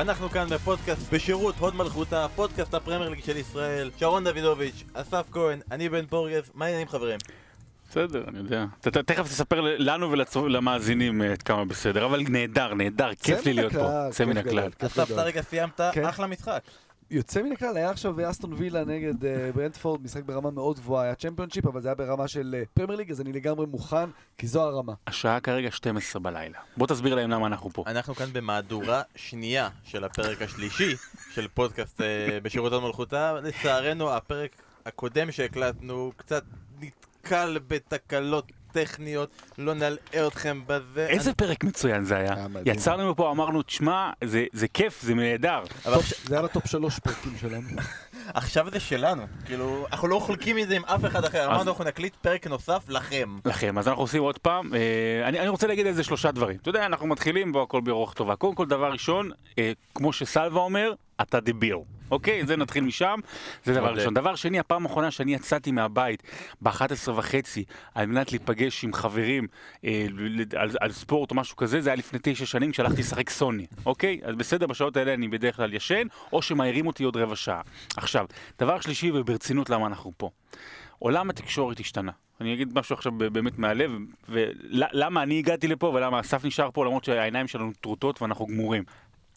ואנחנו כאן בפודקאסט בשירות הוד מלכותה, פודקאסט הפרמייר ליג של ישראל, שרון דוידוביץ', אסף כהן, אני בן פורגס, מה העניינים חברים? בסדר, אני יודע. ת- תכף תספר לנו ולמאזינים עד כמה בסדר, אבל נהדר, נהדר, כיף לי להיות פה. כיף מן הכלל. אסף. אתה רגע סיימת, כן. אחלה משחק. יוצא מן הכלל, היה עכשיו אסטון וילה נגד אה, ברנטפורד, משחק ברמה מאוד גבוהה, היה צ'מפיונשיפ, אבל זה היה ברמה של אה, פרמייר ליג, אז אני לגמרי מוכן, כי זו הרמה. השעה כרגע 12 בלילה. בוא תסביר להם למה אנחנו פה. אנחנו כאן במהדורה שנייה של הפרק השלישי של פודקאסט אה, בשירות הוד מלכותה. לצערנו, הפרק הקודם שהקלטנו קצת נתקל בתקלות טכניות, לא נלאה אתכם בזה. איזה פרק מצוין זה היה. יצרנו מפה, אמרנו, תשמע, זה- זה כיף, זה נהדר. עכשיו- זה היה בטופ שלוש פרקים שלנו. עכשיו זה שלנו, כאילו, אנחנו לא חולקים את זה עם אף אחד אחר, אמרנו אנחנו נקליט פרק נוסף לכם. לכם, אז אנחנו עושים עוד פעם. אה, אני, אני רוצה להגיד על זה שלושה דברים. אתה יודע, אנחנו מתחילים בו הכל ברוח טובה. קודם כל, דבר ראשון, אה, כמו שסלווה אומר, אתה דביר. אוקיי? זה נתחיל משם, זה דבר. ראשון. דבר שני, הפעם האחרונה שאני יצאתי מהבית ב-11 וחצי על מנת להיפגש עם חברים אה, על, על ספורט או משהו כזה, זה היה לפני תשע שנים כשהלכתי לשחק סוני. אוקיי? אז בסדר, בשעות האלה אני בדרך כלל ישן, או שמעירים אותי עוד רבע שעה. עכשיו, דבר שלישי, וברצינות למה אנחנו פה. עולם התקשורת השתנה. אני אגיד משהו עכשיו באמת מהלב, ולמה אני הגעתי לפה ולמה אסף נשאר פה למרות שהעיניים שלנו טרוטות ואנחנו גמורים.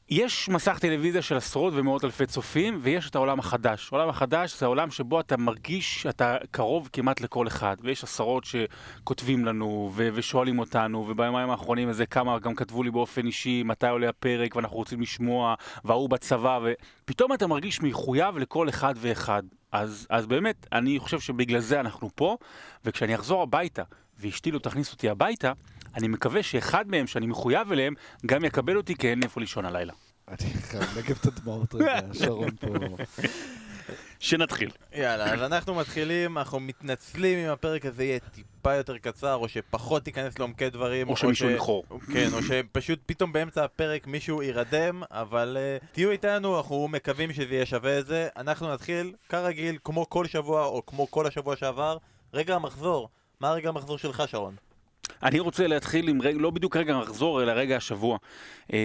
יש מסך טלוויזיה של עשרות ומאות אלפי צופים, ויש את העולם החדש. העולם החדש זה העולם שבו אתה מרגיש שאתה קרוב כמעט לכל אחד, ויש עשרות שכותבים לנו ו- ושואלים אותנו, וביומיים האחרונים איזה כמה גם כתבו לי באופן אישי מתי עולה הפרק ואנחנו רוצים לשמוע, וההוא בצבא, ופתאום אתה מרגיש מחויב לכל אחד ואחד. אז, אז באמת, אני חושב שבגלל זה אנחנו פה, וכשאני אחזור הביתה, ואשתי לא תכניס אותי הביתה, אני מקווה שאחד מהם שאני מחויב אליהם, גם יקבל אותי כי אין לי איפה לישון הלילה. אני חייב לנגב את הדמעות רגע, שרון פה. שנתחיל. יאללה, אז אנחנו מתחילים, אנחנו מתנצלים אם הפרק הזה יהיה טיפה יותר קצר, או שפחות תיכנס לעומקי דברים, או שמישהו ש- יחור. כן, או שפשוט פתאום באמצע הפרק מישהו יירדם, אבל uh, תהיו איתנו, אנחנו מקווים שזה יהיה שווה את זה. אנחנו נתחיל, כרגיל, כמו כל שבוע, או כמו כל השבוע שעבר, רגע המחזור. מה הרגע המחזור שלך, שרון? אני רוצה להתחיל עם רגע, לא בדיוק רגע המחזור, אלא רגע השבוע. אה,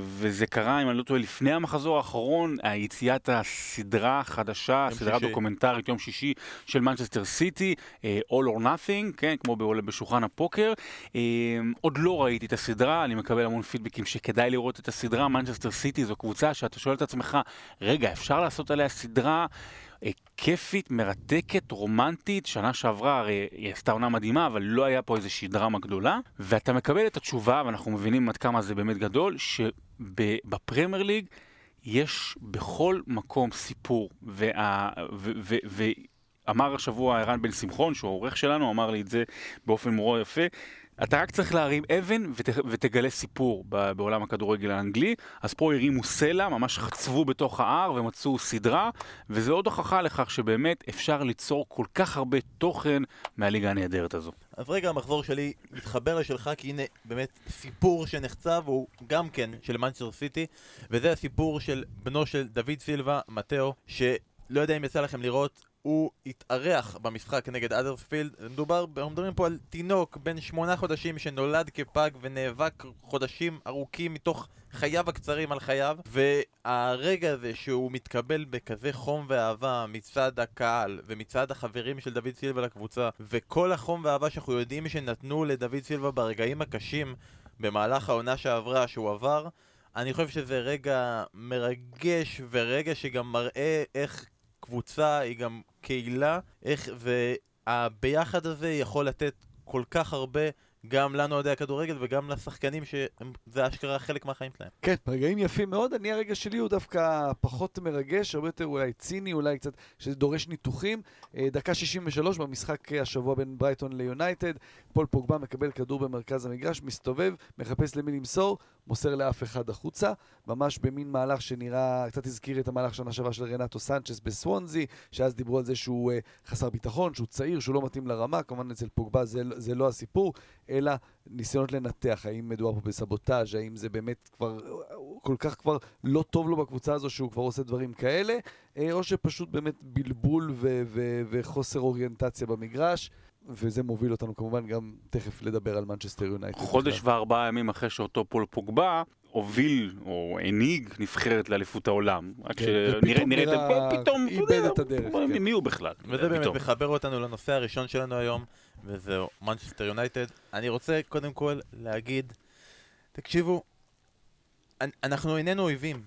וזה קרה, אם אני לא טועה, לפני המחזור האחרון, היציאת הסדרה החדשה, יום סדרה שישי. דוקומנטרית, יום שישי, של מנצ'סטר סיטי, אה, All or Nothing, כן, כמו בשולחן הפוקר. אה, עוד לא ראיתי את הסדרה, אני מקבל המון פידבקים שכדאי לראות את הסדרה. מנצ'סטר סיטי זו קבוצה שאתה שואל את עצמך, רגע, אפשר לעשות עליה סדרה? כיפית, מרתקת, רומנטית, שנה שעברה הרי היא עשתה עונה מדהימה, אבל לא היה פה איזושהי דרמה גדולה, ואתה מקבל את התשובה, ואנחנו מבינים עד כמה זה באמת גדול, שבפרמייר ליג יש בכל מקום סיפור, וה... ו... ו... ו... אמר השבוע ערן בן שמחון, שהוא העורך שלנו, אמר לי את זה באופן מאוד יפה. אתה רק צריך להרים אבן ות, ותגלה סיפור בעולם הכדורגל האנגלי. אז פה הרימו סלע, ממש חצבו בתוך ההר ומצאו סדרה, וזה עוד הוכחה לכך שבאמת אפשר ליצור כל כך הרבה תוכן מהליגה הנהדרת הזו. אז רגע המחזור שלי מתחבר לשלך, כי הנה באמת סיפור שנחצב, הוא גם כן של מנצ'סטר סיטי, וזה הסיפור של בנו של דוד סילבה, מתאו, שלא יודע אם יצא לכם לראות, הוא התארח במשחק נגד אדרספילד, מדובר, אנחנו מדברים פה על תינוק בן שמונה חודשים שנולד כפג ונאבק חודשים ארוכים מתוך חייו הקצרים על חייו, והרגע הזה שהוא מתקבל בכזה חום ואהבה מצד הקהל ומצד החברים של דוד סילבה לקבוצה, וכל החום והאהבה שאנחנו יודעים שנתנו לדוד סילבה ברגעים הקשים במהלך העונה שעברה שהוא עבר, אני חושב שזה רגע מרגש ורגע שגם מראה איך קבוצה היא גם קהילה, איך והביחד הזה יכול לתת כל כך הרבה גם לנו אוהדי הכדורגל וגם לשחקנים שזה אשכרה חלק מהחיים שלהם. כן, רגעים יפים מאוד. אני, הרגע שלי הוא דווקא פחות מרגש, הרבה יותר אולי ציני, אולי קצת, שזה דורש ניתוחים. אה, דקה 63 במשחק השבוע בין ברייטון ליונייטד. פול פוגבה מקבל כדור במרכז המגרש, מסתובב, מחפש למי למסור, מוסר לאף אחד החוצה. ממש במין מהלך שנראה, קצת הזכיר את המהלך שנה שעברה של רנטו סנצ'ס בסוונזי, שאז דיברו על זה שהוא אה, חסר ביטחון, שהוא צעיר, שהוא לא מתאים לרמה. כמובן אצל פוגבה זה, זה לא הסיפור, אלא ניסיונות לנתח, האם מדובר פה בסבוטאז', האם זה באמת כבר, כל כך כבר לא טוב לו בקבוצה הזו שהוא כבר עושה דברים כאלה, אה, או שפשוט באמת בלבול ו- ו- וחוסר אוריינטציה במגרש. וזה מוביל אותנו כמובן גם תכף לדבר על מנצ'סטר יונייטד. חודש. וארבעה ימים אחרי שאותו פול פוגבה הוביל או הנהיג נבחרת לאליפות העולם. רק כן, שנראה, ופתאום נראה, נראה- פתאום, איבד את הדרך, מי- כן. הוא בכלל? וזה באמת פתאום. מחבר אותנו לנושא הראשון שלנו היום, וזהו מנצ'סטר יונייטד. אני רוצה קודם כל להגיד, תקשיבו, אנ- אנחנו איננו אויבים.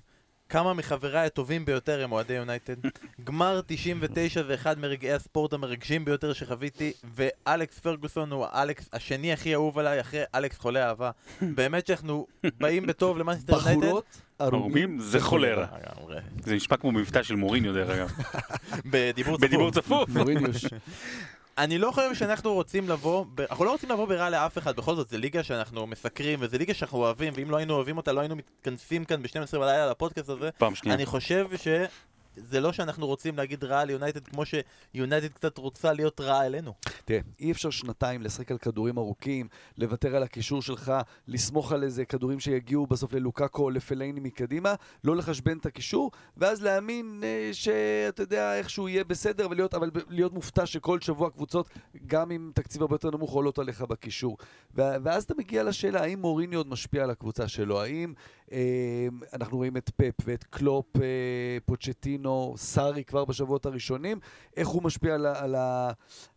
כמה מחבריי הטובים ביותר הם אוהדי יונייטד. גמר 99 זה אחד מרגעי הספורט המרגשים ביותר שחוויתי, ואלכס פרגוסון הוא האלכס השני הכי אהוב עליי אחרי אלכס חולה אהבה. באמת שאנחנו באים בטוב למנצ'סטר יונייטד. בחורות, ערומים, זה חולרה. זה נשמע כמו מבטא של מוריניו דרך אגב. בדיבור צפוף. בדיבור צפוף. אני לא חושב שאנחנו רוצים לבוא, ב... אנחנו לא רוצים לבוא ברע לאף אחד, בכל זאת, זו ליגה שאנחנו מסקרים, וזו ליגה שאנחנו אוהבים, ואם לא היינו אוהבים אותה, לא היינו מתכנסים כאן ב-12 בלילה לפודקאסט הזה. פעם שנייה. אני חושב שזה לא שאנחנו רוצים להגיד רע על יונייטד, כמו שיונייטד קצת רוצה להיות רע אלינו. תראה, אי אפשר שנתיים לשחק על כדורים ארוכים, לוותר על הקישור שלך, לסמוך על איזה כדורים שיגיעו בסוף ללוקאקו או לפלייני מקדימה, לא לחשבן את הקישור, ואז להאמין אה, שאתה יודע איכשהו יהיה בסדר, ולהיות, אבל להיות מופתע שכל שבוע קבוצות, גם עם תקציב הרבה יותר נמוך, עולות עליך בקישור. ואז אתה מגיע לשאלה, האם מוריני עוד משפיע על הקבוצה שלו? האם אה, אנחנו רואים את פפ ואת קלופ, אה, פוצ'טינו, סארי כבר בשבועות הראשונים, איך הוא משפיע על, על,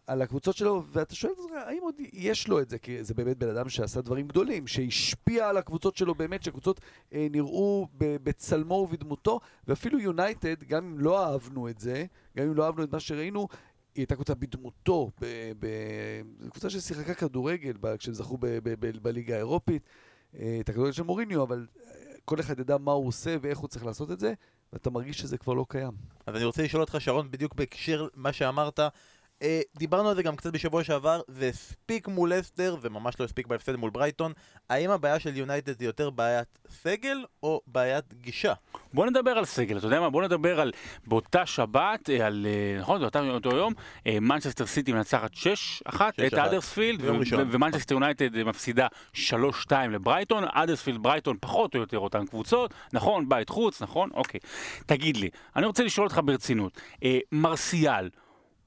על הקבוצות שלו, ואתה שואל את עצמך, האם עוד יש לו את זה? כי זה באמת בן אדם שעשה דברים גדולים, שהשפיע על הקבוצות שלו באמת, שהקבוצות אה, נראו בצלמו ובדמותו, ואפילו יונייטד, גם אם לא אהבנו את זה, גם אם לא אהבנו את מה שראינו, היא הייתה קבוצה בדמותו, קבוצה ששיחקה כדורגל כשהם זכו בליגה האירופית, אה, את הכדורגל של מוריניו, אבל אה, כל אחד ידע מה הוא עושה ואיך הוא צריך לעשות את זה, ואתה מרגיש שזה כבר לא קיים. אז אני רוצה לשאול אותך, שרון, בדיוק בהקשר מה שאמרת. אה, דיברנו על זה גם קצת בשבוע שעבר, זה הספיק מול אסטר, זה ממש לא הספיק בהפסד מול ברייטון. האם הבעיה של יונייטד זה יותר בעיית סגל או בעיית גישה? בוא נדבר על סגל, אתה יודע מה? בוא נדבר על באותה שבת, אה, על, אה, נכון, באותה אותו יום, אה, מנצ'סטר סיטי מנצחת 6-1 את 6-1, האדרספילד, ומנצ'סטר יונייטד מפסידה 3-2 לברייטון, האדרספילד ברייטון פחות או יותר אותן קבוצות, נכון, בית חוץ, נכון, אוקיי. תגיד לי, אני רוצה לשאול אותך ברצינות, אה, מרסיאל,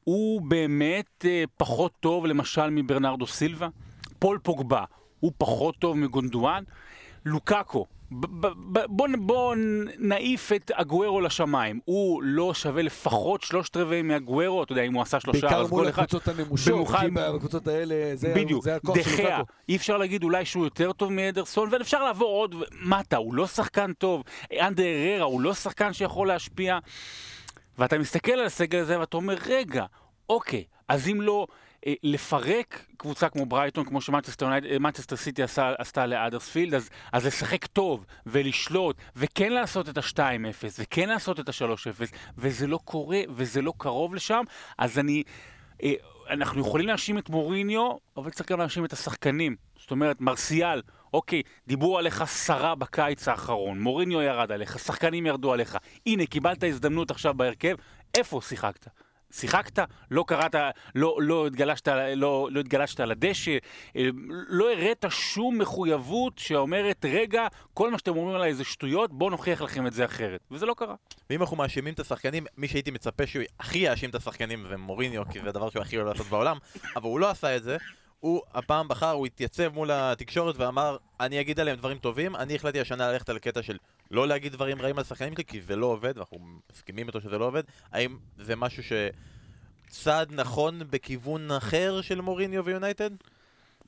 הוא באמת אה, פחות טוב למשל מברנרדו סילבה? פול פוגבה, הוא פחות טוב מגונדואן? לוקאקו, ב- ב- ב- בוא, בוא נעיף את אגוארו לשמיים, הוא לא שווה לפחות שלושת רבעי מאגוארו, אתה יודע, אם הוא עשה שלושה, בעיקר אז מול כל אחד... הקבוצות הנמושות, במיוחד- כי בקבוצות האלה, זה, בדיוק, זה הכוח של דחיה, לוקאקו. אי אפשר להגיד אולי שהוא יותר טוב מאדרסון, ואפשר לעבור עוד מטה, הוא לא שחקן טוב, אנדר אררה הוא לא שחקן שיכול להשפיע, ואתה מסתכל על הסגל הזה ואתה אומר, רגע, אוקיי, אז אם לא אה, לפרק קבוצה כמו ברייטון, כמו שמנצ'סטר סיטי עשה, עשתה לאדרספילד, אז, אז לשחק טוב ולשלוט, וכן לעשות את ה-2-0, וכן לעשות את ה-3-0, וזה לא קורה, וזה לא קרוב לשם, אז אני... אה, אנחנו יכולים להאשים את מוריניו, אבל צריך גם להאשים את השחקנים. זאת אומרת, מרסיאל, אוקיי, דיברו עליך שרה בקיץ האחרון, מוריניו ירד עליך, שחקנים ירדו עליך. הנה, קיבלת הזדמנות עכשיו בהרכב, איפה שיחקת? שיחקת, לא קראת, לא, לא, התגלשת, לא, לא התגלשת על הדשא, אה, לא הראת שום מחויבות שאומרת, רגע, כל מה שאתם אומרים עליי זה שטויות, בואו נוכיח לכם את זה אחרת. וזה לא קרה. ואם אנחנו מאשימים את השחקנים, מי שהייתי מצפה שהוא הכי יאשים את השחקנים זה מוריניו, כי זה הדבר שהוא הכי אוהב לעשות בעולם, אבל הוא לא עשה את זה. הוא הפעם בחר, הוא התייצב מול התקשורת ואמר, אני אגיד עליהם דברים טובים, אני החלטתי השנה ללכת על הקטע של לא להגיד דברים רעים על השחקנים שלי, כי זה לא עובד, ואנחנו מסכימים איתו שזה לא עובד. האם זה משהו ש... צעד נכון בכיוון אחר של מוריניו ויונייטד?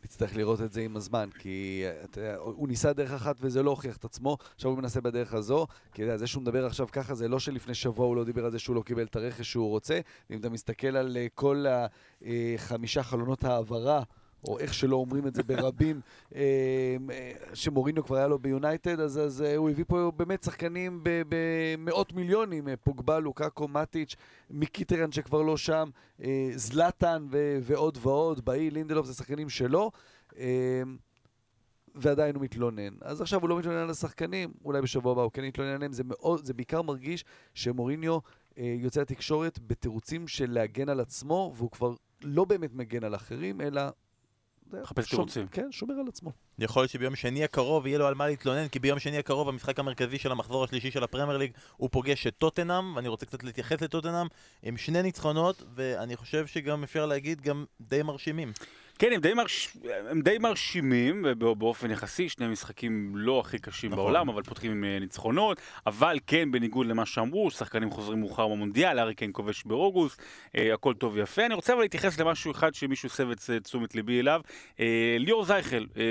נצטרך לראות את זה עם הזמן, כי אה, אתה הוא ניסה דרך אחת וזה לא הוכיח את עצמו, עכשיו הוא מנסה בדרך הזו, כי יודע, זה שהוא מדבר עכשיו ככה, זה לא שלפני שבוע הוא לא דיבר על זה שהוא לא קיבל את הרכש שהוא רוצה, אם אתה מסתכל על אה, כל החמישה חלונות העברה, או איך שלא אומרים את זה ברבים, אה, אה, שמוריניו כבר היה לו ביונייטד, אז, אז אה, הוא הביא פה באמת שחקנים במאות מיליונים, פוגבה, לוקאקו, מטיץ', מיקיטרן שכבר לא שם, זלאטן ועוד ועוד, באי, לינדלוף, זה שחקנים שלו. ועדיין הוא מתלונן. אז עכשיו הוא לא מתלונן על השחקנים, אולי בשבוע הבא הוא כן יתלונן עליהם. זה, מאוד, זה בעיקר מרגיש שמוריניו אה, יוצא לתקשורת בתירוצים של להגן על עצמו, והוא כבר לא באמת מגן על אחרים, אלא מחפש תירוצים. כן, שומר על עצמו. יכול להיות שביום שני הקרוב יהיה לו על מה להתלונן, כי ביום שני הקרוב המשחק המרכזי של המחזור השלישי של הפרמייר ליג הוא פוגש את טוטנאם, ואני רוצה קצת להתייחס לטוטנאם, עם שני ניצחונות, ואני חושב שגם אפשר להגיד גם די מרשימים. כן, הם די, מרש... הם די מרשימים ובא- באופן יחסי, שני משחקים לא הכי קשים נכון. בעולם, אבל פותחים עם אה, ניצחונות, אבל כן, בניגוד למה שאמרו, שחקנים חוזרים מאוחר במונדיאל, הארי קיין כובש באוגוסט, אה, הכל טוב ויפה. אני רוצה אבל להתייחס למשהו אחד שמישהו הסב את את תשומת ליבי אליו. אה, ליאור זייכל, אה,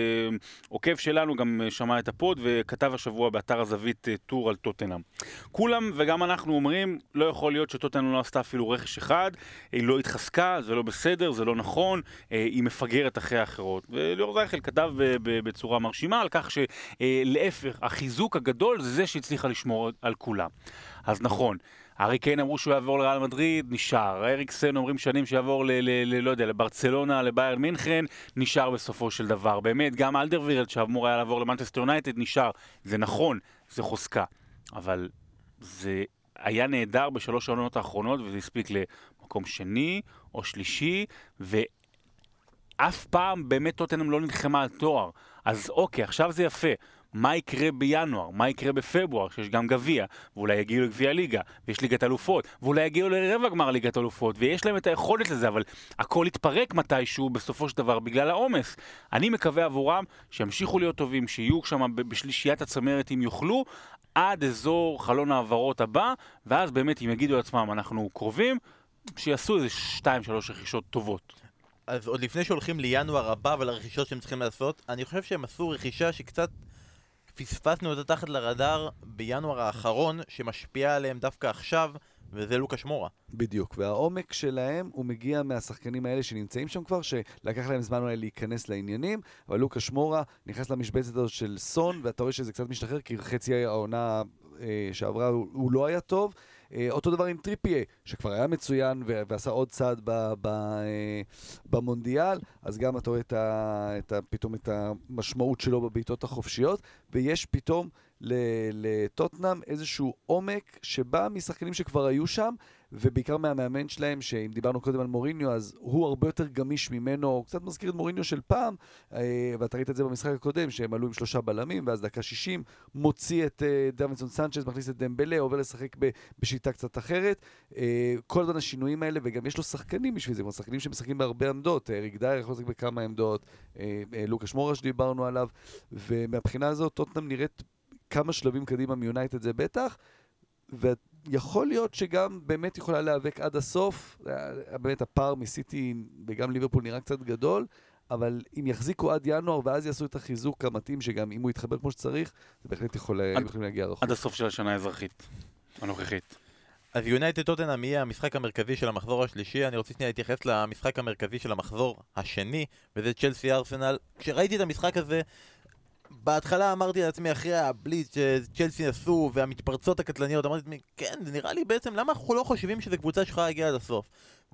עוקב שלנו, גם אה, שמע את הפוד וכתב השבוע באתר הזווית אה, טור על טוטנאם. כולם וגם אנחנו אומרים, לא יכול להיות שטוטנאם לא עשתה אפילו רכש אחד, היא לא התחזקה, זה לא בסדר, זה לא נכון, אה, היא מפגרת אחרי האחרות. וליאור זייכל כתב ב- בצורה מרשימה על כך שלהפך, החיזוק הגדול זה זה שהצליחה לשמור על כולם. אז נכון. הארי קיין אמרו שהוא יעבור לריאל מדריד, נשאר. אריקסן אומרים שנים שיעבור ל... ל, ל לא יודע, לברצלונה, לביירן מינכן, נשאר בסופו של דבר. באמת, גם אלדרווירלד שאמור היה לעבור למנצ'סטר יונייטד, נשאר. זה נכון, זה חוזקה. אבל זה היה נהדר בשלוש העונות האחרונות, וזה הספיק למקום שני או שלישי, ואף פעם באמת טוטנאם לא נלחמה על תואר. אז אוקיי, עכשיו זה יפה. מה יקרה בינואר? מה יקרה בפברואר, שיש גם גביע, ואולי יגיעו לגביע ליגה, ויש ליגת אלופות, ואולי יגיעו לרבע גמר ליגת אלופות, ויש להם את היכולת לזה, אבל הכל יתפרק מתישהו בסופו של דבר בגלל העומס. אני מקווה עבורם שימשיכו להיות טובים, שיהיו שם בשלישיית הצמרת אם יוכלו, עד אזור חלון העברות הבא, ואז באמת אם יגידו לעצמם אנחנו קרובים, שיעשו איזה שתיים שלוש רכישות טובות. אז עוד לפני שהולכים לינואר הבא ולרכישות שהם צריכים לעשות, אני חושב שהם עשו רכישה שקצת פספסנו אותה תחת לרדאר בינואר האחרון, שמשפיעה עליהם דווקא עכשיו, וזה לוקה שמורה. בדיוק, והעומק שלהם הוא מגיע מהשחקנים האלה שנמצאים שם כבר, שלקח להם זמן אולי להיכנס לעניינים, אבל לוקה שמורה נכנס למשבצת הזאת של סון, ואתה רואה שזה קצת משתחרר, כי חצי העונה אה, שעברה הוא, הוא לא היה טוב. אה, אותו דבר עם טריפיה, שכבר היה מצוין ועשה עוד צעד אה, במונדיאל, אז גם אתה רואה את ה- את ה- פתאום את המשמעות שלו בבעיטות החופשיות, ויש פתאום לטוטנאם איזשהו עומק שבא משחקנים שכבר היו שם, ובעיקר מהמאמן שלהם, שאם דיברנו קודם על מוריניו, אז הוא הרבה יותר גמיש ממנו, הוא קצת מזכיר את מוריניו של פעם, אה, ואתה ראית את זה במשחק הקודם, שהם עלו עם שלושה בלמים, ואז דקה 60, מוציא את אה, דווינסון סנצ'ז, מכניס את דמבלה, עובר לשחק בשיטה קצת אחרת. אה, כל הזמן השינויים האלה, וגם יש לו שחקנים בשביל זה, כמו שחקנים שמשחקים בהרבה עמדות, אריק דייר יכול לשחק בכמה עמדות, לוקה שמורה שדיברנו עליו, ומהבחינה הזאת טוטנאם נראית כמה שלבים קדימה מיונייטד זה בטח, ויכול להיות שגם באמת יכולה להיאבק עד הסוף, אה, באמת הפער מסיטי וגם ליברפול נראה קצת גדול, אבל אם יחזיקו עד ינואר ואז יעשו את החיזוק המתאים, שגם אם הוא יתחבר כמו שצריך, זה בהחלט יכול, הם יכולים להגיע רחוק. עד הסוף של השנה האזרחית, הנוכחית. אז יונייטד טוטנאם יהיה המשחק המרכזי של המחזור השלישי, אני רוצה שנייה להתייחס למשחק המרכזי של המחזור השני, וזה צ'לסי ארסנל. כשראיתי את המשחק הזה, בהתחלה אמרתי לעצמי, אחרי הבליץ שצ'לסי עשו והמתפרצות הקטלניות, אמרתי לעצמי, כן, זה נראה לי בעצם, למה אנחנו לא חושבים שזו קבוצה שיכולה להגיע עד הסוף?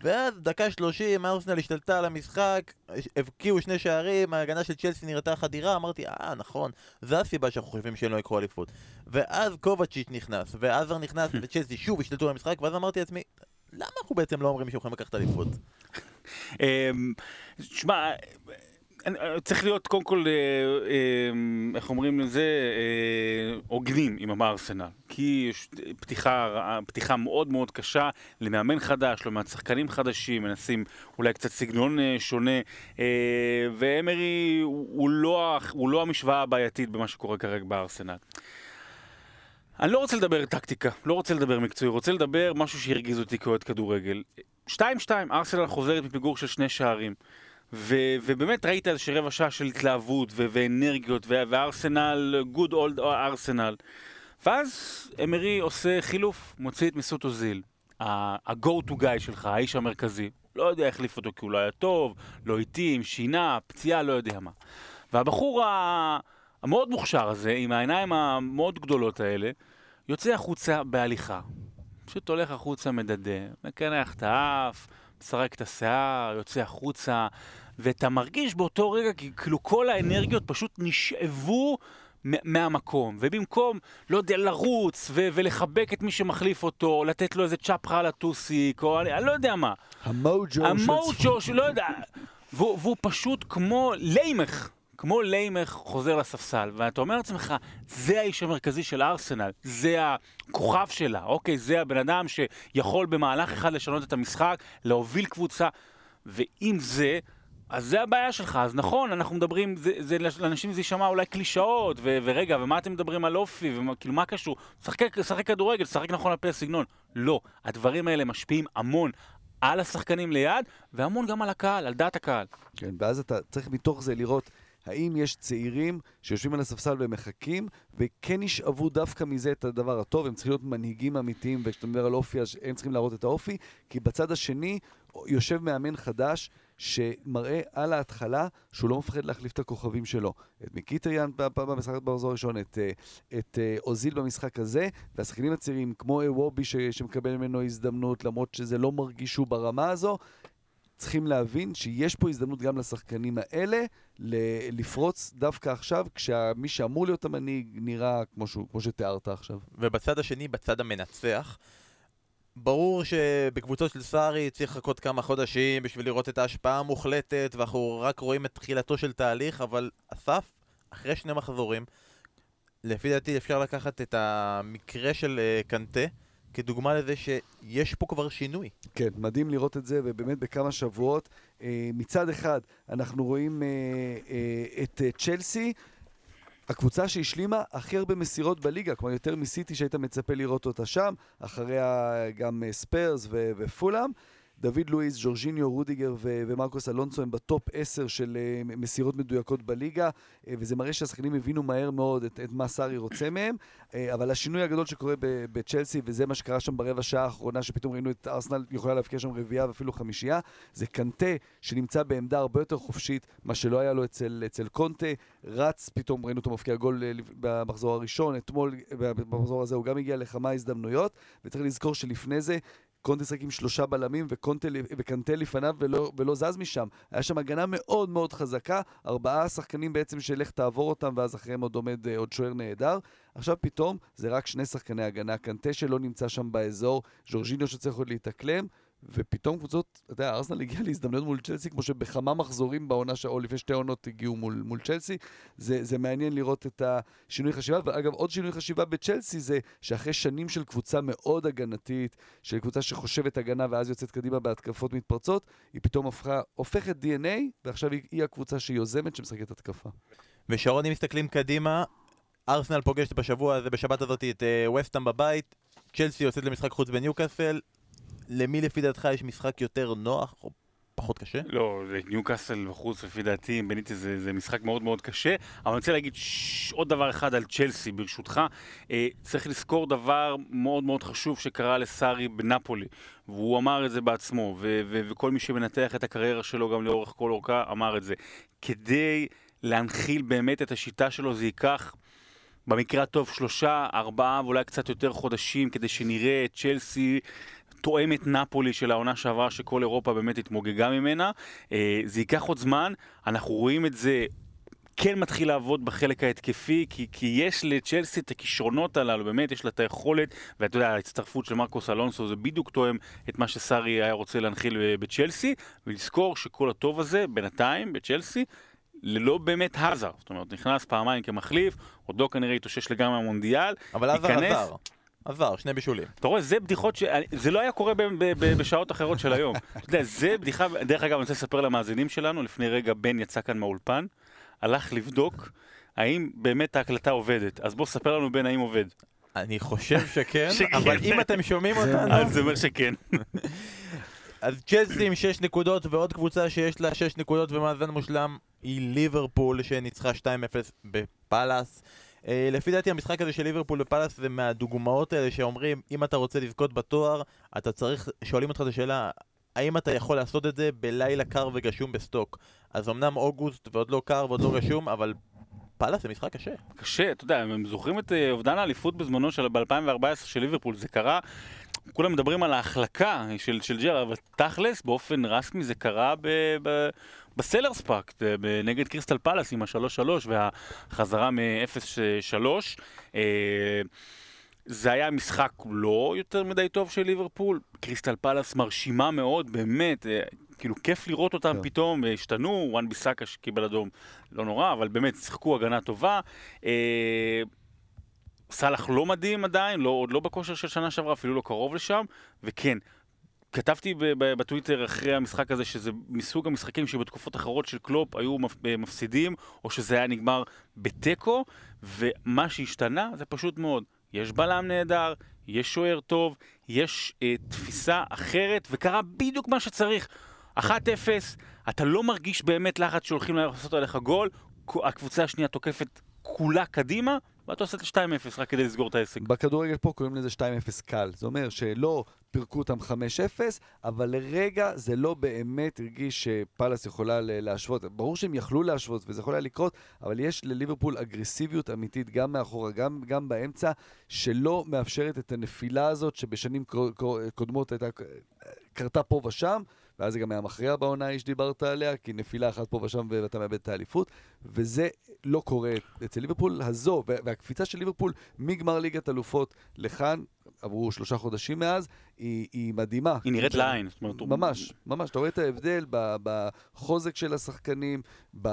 ואז דקה שלושים, ארסנל השתלטה על המשחק, הבקיעו שני שערים, ההגנה של צ'לסי נראתה חדירה, אמרתי, אה, נכון, זו הסיבה שאנחנו חושבים שהם לא יקחו אליפות. ואז קובצ'יץ' נכנס, ועזר נכנס, וצ'לסי שוב השתלטו על המשחק, ואז אמרתי לעצמי, למה אנחנו בעצם לא אומרים שהם יכולים לקחת אליפות? אמ, שמע, צריך להיות קודם כל, אה, אמ, איך אומרים לזה, אה, הוגנים עם הארסנל. כי יש פתיחה, פתיחה מאוד מאוד קשה למאמן חדש, לא מעט שחקנים חדשים, מנסים אולי קצת סגנון אה, שונה, אה, ואמרי הוא לא, הוא לא המשוואה הבעייתית במה שקורה כרגע בארסנל. אני לא רוצה לדבר טקטיקה, לא רוצה לדבר מקצועי, רוצה לדבר משהו שהרגיז אותי כאוהד כדורגל. 2-2, ארסנל חוזרת מפיגור של שני שערים. ו- ובאמת ראית איזה רבע שעה של התלהבות ו- ואנרגיות, ו- וארסנל, good old ארסנל. ואז אמרי עושה חילוף, מוציא את מסות אוזיל. ה-go to guy שלך, האיש המרכזי. לא יודע, החליף אותו כי הוא לא היה טוב, לא התאים, שינה, פציעה, לא יודע מה. והבחור ה- המאוד מוכשר הזה, עם העיניים המאוד גדולות האלה, יוצא החוצה בהליכה. פשוט הולך החוצה מדדה, מקנח את האף, מסרק את השיער, יוצא החוצה, ואתה מרגיש באותו רגע כאילו כל האנרגיות פשוט נשאבו מהמקום, ובמקום, לא יודע, לרוץ ו- ולחבק את מי שמחליף אותו, לתת לו איזה צ'פחה על הטוסיק, או אני, לא יודע מה. המוג'ו של... המוג'ו, שלא יודע. והוא, והוא פשוט כמו ליימך. כמו ליימך חוזר לספסל, ואתה אומר לעצמך, זה האיש המרכזי של ארסנל, זה הכוכב שלה, אוקיי? זה הבן אדם שיכול במהלך אחד לשנות את המשחק, להוביל קבוצה, ועם זה, אז זה הבעיה שלך, אז נכון, אנחנו מדברים, זה, זה, לאנשים זה יישמע אולי קלישאות, ו, ורגע, ומה אתם מדברים על אופי, וכאילו מה קשור? שחק כדורגל, שחק נכון על פי הסגנון. לא, הדברים האלה משפיעים המון על השחקנים ליד, והמון גם על הקהל, על דעת הקהל. כן, ואז אתה צריך מתוך זה לראות האם יש צעירים שיושבים על הספסל ומחכים, וכן ישאבו דווקא מזה את הדבר הטוב, הם צריכים להיות מנהיגים אמיתיים, וכשאתה מדבר על אופי, אז הם צריכים להראות את האופי, כי בצד השני יושב מאמן חדש, שמראה על ההתחלה שהוא לא מפחד להחליף את הכוכבים שלו. את מיקיטריאן במשחק במחזור הראשון, את, אה, את אה, אוזיל במשחק הזה, והשחקנים הצעירים כמו וובי שמקבל ממנו הזדמנות, למרות שזה לא מרגיש שהוא ברמה הזו, צריכים להבין שיש פה הזדמנות גם לשחקנים האלה לפרוץ דווקא עכשיו, כשמי שאמור להיות המנהיג נראה כמו, שהוא, כמו שתיארת עכשיו. ובצד השני, בצד המנצח, ברור שבקבוצות של סארי צריך לחכות כמה חודשים בשביל לראות את ההשפעה המוחלטת, ואנחנו רק רואים את תחילתו של תהליך, אבל אסף, אחרי שני מחזורים, לפי דעתי אפשר לקחת את המקרה של uh, קנטה, כדוגמה לזה שיש פה כבר שינוי. כן, מדהים לראות את זה, ובאמת בכמה שבועות. אה, מצד אחד, אנחנו רואים אה, אה, את צ'לסי, הקבוצה שהשלימה הכי הרבה מסירות בליגה, כלומר יותר מסיטי שהיית מצפה לראות אותה שם, אחריה גם ספרס ופולאם. דוד לואיס, ג'ורג'יניו, רודיגר ו- ומרקוס אלונסו הם בטופ 10 של uh, מסירות מדויקות בליגה, uh, וזה מראה שהשחקנים הבינו מהר מאוד את, את מה סארי רוצה מהם, uh, אבל השינוי הגדול שקורה בצ'לסי, וזה מה שקרה שם ברבע שעה האחרונה, שפתאום ראינו את ארסנל יכולה להבקיע שם רביעייה ואפילו חמישייה, זה קנטה שנמצא בעמדה הרבה יותר חופשית, מה שלא היה לו אצל, אצל קונטה, רץ, פתאום ראינו אותו מפקיע גול במחזור הראשון, אתמול במחזור הזה הוא גם הגיע לכמה הזדמנויות, וצריך לזכור שלפני זה קונטה שיחק עם שלושה בלמים וקנטה לפניו ולא, ולא זז משם. היה שם הגנה מאוד מאוד חזקה, ארבעה שחקנים בעצם שלך תעבור אותם ואז אחריהם עוד עומד אה, עוד שוער נהדר. עכשיו פתאום זה רק שני שחקני הגנה, קנטה שלא נמצא שם באזור, ז'ורג'יניו שצריך עוד להתאקלם, ופתאום קבוצות, אתה יודע, ארסנל הגיע להזדמנויות מול צ'לסי, כמו שבכמה מחזורים בעונה, או לפני שתי עונות הגיעו מול, מול צ'לסי. זה, זה מעניין לראות את השינוי חשיבה. ואגב, עוד שינוי חשיבה בצ'לסי זה שאחרי שנים של קבוצה מאוד הגנתית, של קבוצה שחושבת הגנה ואז יוצאת קדימה בהתקפות מתפרצות, היא פתאום הפכה, הופכת DNA, ועכשיו היא, היא הקבוצה שיוזמת, שמשחקת התקפה. ושרון, אם מסתכלים קדימה, ארסנל פוגשת בשבוע הזה, בשבת הזאת, את uh, וסטאם בבית, צ'לסי יוצאת למשחק חוץ בניוקאסל, למי לפי דעתך יש משחק יותר נוח או פחות קשה? לא, ניוקאסל בחוץ לפי דעתי, בניתי זה, זה משחק מאוד מאוד קשה, אבל אני רוצה להגיד ש... עוד דבר אחד על צ'לסי ברשותך. אה, צריך לזכור דבר מאוד מאוד חשוב שקרה לסארי בנפולי, והוא אמר את זה בעצמו, ו- ו- וכל מי שמנתח את הקריירה שלו גם לאורך כל אורכה אמר את זה. כדי להנחיל באמת את השיטה שלו זה ייקח... במקרה הטוב שלושה, ארבעה ואולי קצת יותר חודשים כדי שנראה את צ'לסי תואמת נפולי של העונה שעברה, שכל אירופה באמת התמוגגה ממנה. אה, זה ייקח עוד זמן, אנחנו רואים את זה כן מתחיל לעבוד בחלק ההתקפי, כי, כי יש לצ'לסי את הכישרונות הללו, באמת יש לה את היכולת, ואתה יודע, ההצטרפות של מרקוס אלונסו זה בדיוק תואם את מה שסארי היה רוצה להנחיל בצ'לסי, ולזכור שכל הטוב הזה, בינתיים, בצ'לסי, ללא באמת האזר, זאת אומרת, נכנס פעמיים כמחליף, עוד לא כנראה התאושש לגמרי המונדיאל, אבל האזר עזר. עבר, שני בישולים. אתה רואה, זה בדיחות ש... זה לא היה קורה בשעות אחרות של היום. אתה יודע, זה בדיחה... דרך אגב, אני רוצה לספר למאזינים שלנו, לפני רגע בן יצא כאן מהאולפן, הלך לבדוק האם באמת ההקלטה עובדת. אז בוא ספר לנו בן האם עובד. אני חושב שכן, אבל אם אתם שומעים אותנו... אז זה אומר שכן. אז צ'לסי עם 6 נקודות ועוד קבוצה שיש לה 6 נקודות ומאזן מושלם היא ליברפול שניצחה 2-0 בפאלאס. אה, לפי דעתי המשחק הזה של ליברפול ופאלאס זה מהדוגמאות האלה שאומרים אם אתה רוצה לזכות בתואר, אתה צריך, שואלים אותך את השאלה האם אתה יכול לעשות את זה בלילה קר וגשום בסטוק? אז אמנם אוגוסט ועוד לא קר ועוד לא גשום, אבל פאלאס זה משחק קשה. קשה, אתה יודע, הם זוכרים את אה, אובדן האליפות בזמנו של ב-2014 של ליברפול, זה קרה, כולם מדברים על ההחלקה של, של ג'רארד, אבל תכלס, באופן רסמי זה קרה ב, ב, בסלהרסט פארק, נגד קריסטל פלאס עם ה-3-3 והחזרה מ-0-3. אה, זה היה משחק לא יותר מדי טוב של ליברפול, קריסטל פלאס מרשימה מאוד, באמת, אה, כאילו כיף לראות אותם כן. פתאום, אה, השתנו, וואן ביסאקה שקיבל אדום, לא נורא, אבל באמת שיחקו הגנה טובה. אה, סאלח לא מדהים עדיין, לא, עוד לא בכושר של שנה שעברה, אפילו לא קרוב לשם, וכן, כתבתי בטוויטר אחרי המשחק הזה שזה מסוג המשחקים שבתקופות אחרות של קלופ היו אה, מפסידים, או שזה היה נגמר בתיקו, ומה שהשתנה זה פשוט מאוד. יש בלם נהדר, יש שוער טוב, יש אה, תפיסה אחרת, וקרה בדיוק מה שצריך. 1-0, אתה לא מרגיש באמת לחץ שהולכים לעשות עליך גול, הקבוצה השנייה תוקפת כולה קדימה, ואתה עושה את ה-2-0 רק כדי לסגור את העסק. בכדורגל פה קוראים לזה 2-0 קל. זה אומר שלא פירקו אותם 5-0, אבל לרגע זה לא באמת הרגיש שפאלאס יכולה להשוות. ברור שהם יכלו להשוות וזה יכול היה לקרות, אבל יש לליברפול אגרסיביות אמיתית גם מאחורה, גם, גם באמצע, שלא מאפשרת את הנפילה הזאת שבשנים קו- קו- קודמות הייתה, קרתה פה ושם. ואז זה גם היה מכריע בעונה ההיא שדיברת עליה, כי נפילה אחת פה ושם ואתה מאבד את האליפות, וזה לא קורה אצל ליברפול הזו, וה- והקפיצה של ליברפול מגמר ליגת אלופות לכאן, עברו שלושה חודשים מאז, היא, היא מדהימה. היא נראית לעין. זאת אומרת, הוא- ממש, ממש, אתה רואה את ההבדל ב- בחוזק של השחקנים, ב-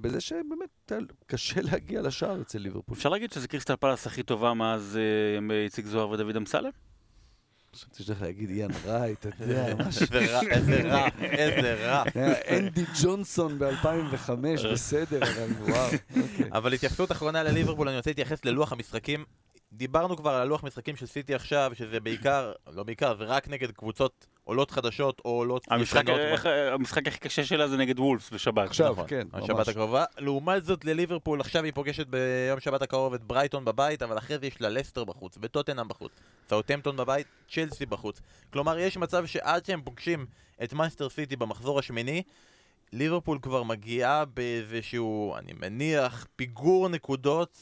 בזה שבאמת קשה להגיע לשער אצל ליברפול. אפשר להגיד שזה קריסטל פלאס הכי טובה מאז אה, איציק זוהר ודוד אמסלם? חשבתי שאתה הולך להגיד איאן רייט, אתה יודע, משהו. איזה רע, איזה רע, איזה רע. היה אנדי ג'ונסון ב-2005, בסדר, אבל וואו. אוקיי. אבל התייחסות אחרונה לליברפול, אני רוצה להתייחס ללוח המשחקים. דיברנו כבר על הלוח משחקים של סיטי עכשיו, שזה בעיקר, לא בעיקר, זה רק נגד קבוצות עולות חדשות או עולות המשחק, ישנות. איך- המשחק הכי קשה שלה זה נגד וולפס בשבת. עכשיו, נכון, כן, השבת ממש. הקרובה. לעומת זאת לליברפול, עכשיו היא פוגשת ביום שבת הקרוב את ברייטון בבית, אבל אחרי זה יש לה לסטר בחוץ, וטוטנאם בחוץ, סאוטמפטון בבית, צ'לסי בחוץ. כלומר, יש מצב שעד שהם פוגשים את מנצ'סטר סיטי במחזור השמיני, ליברפול כבר מגיעה באיזשהו, אני מניח, פיגור נקודות,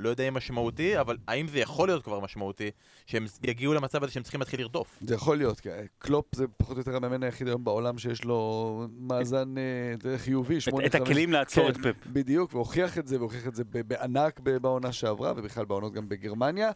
לא יודע אם משמעותי, אבל האם זה יכול להיות כבר משמעותי, שהם יגיעו למצב הזה שהם צריכים להתחיל לרדוף? זה יכול להיות, כי קלופ זה פחות או יותר המאמן היחיד היום בעולם שיש לו מאזן אה, חיובי, את. הכלים לעצור כן, את פפ. בדיוק, והוכיח את זה, והוכיח את זה בענק בעונה שעברה, ובכלל בעונות גם בגרמניה.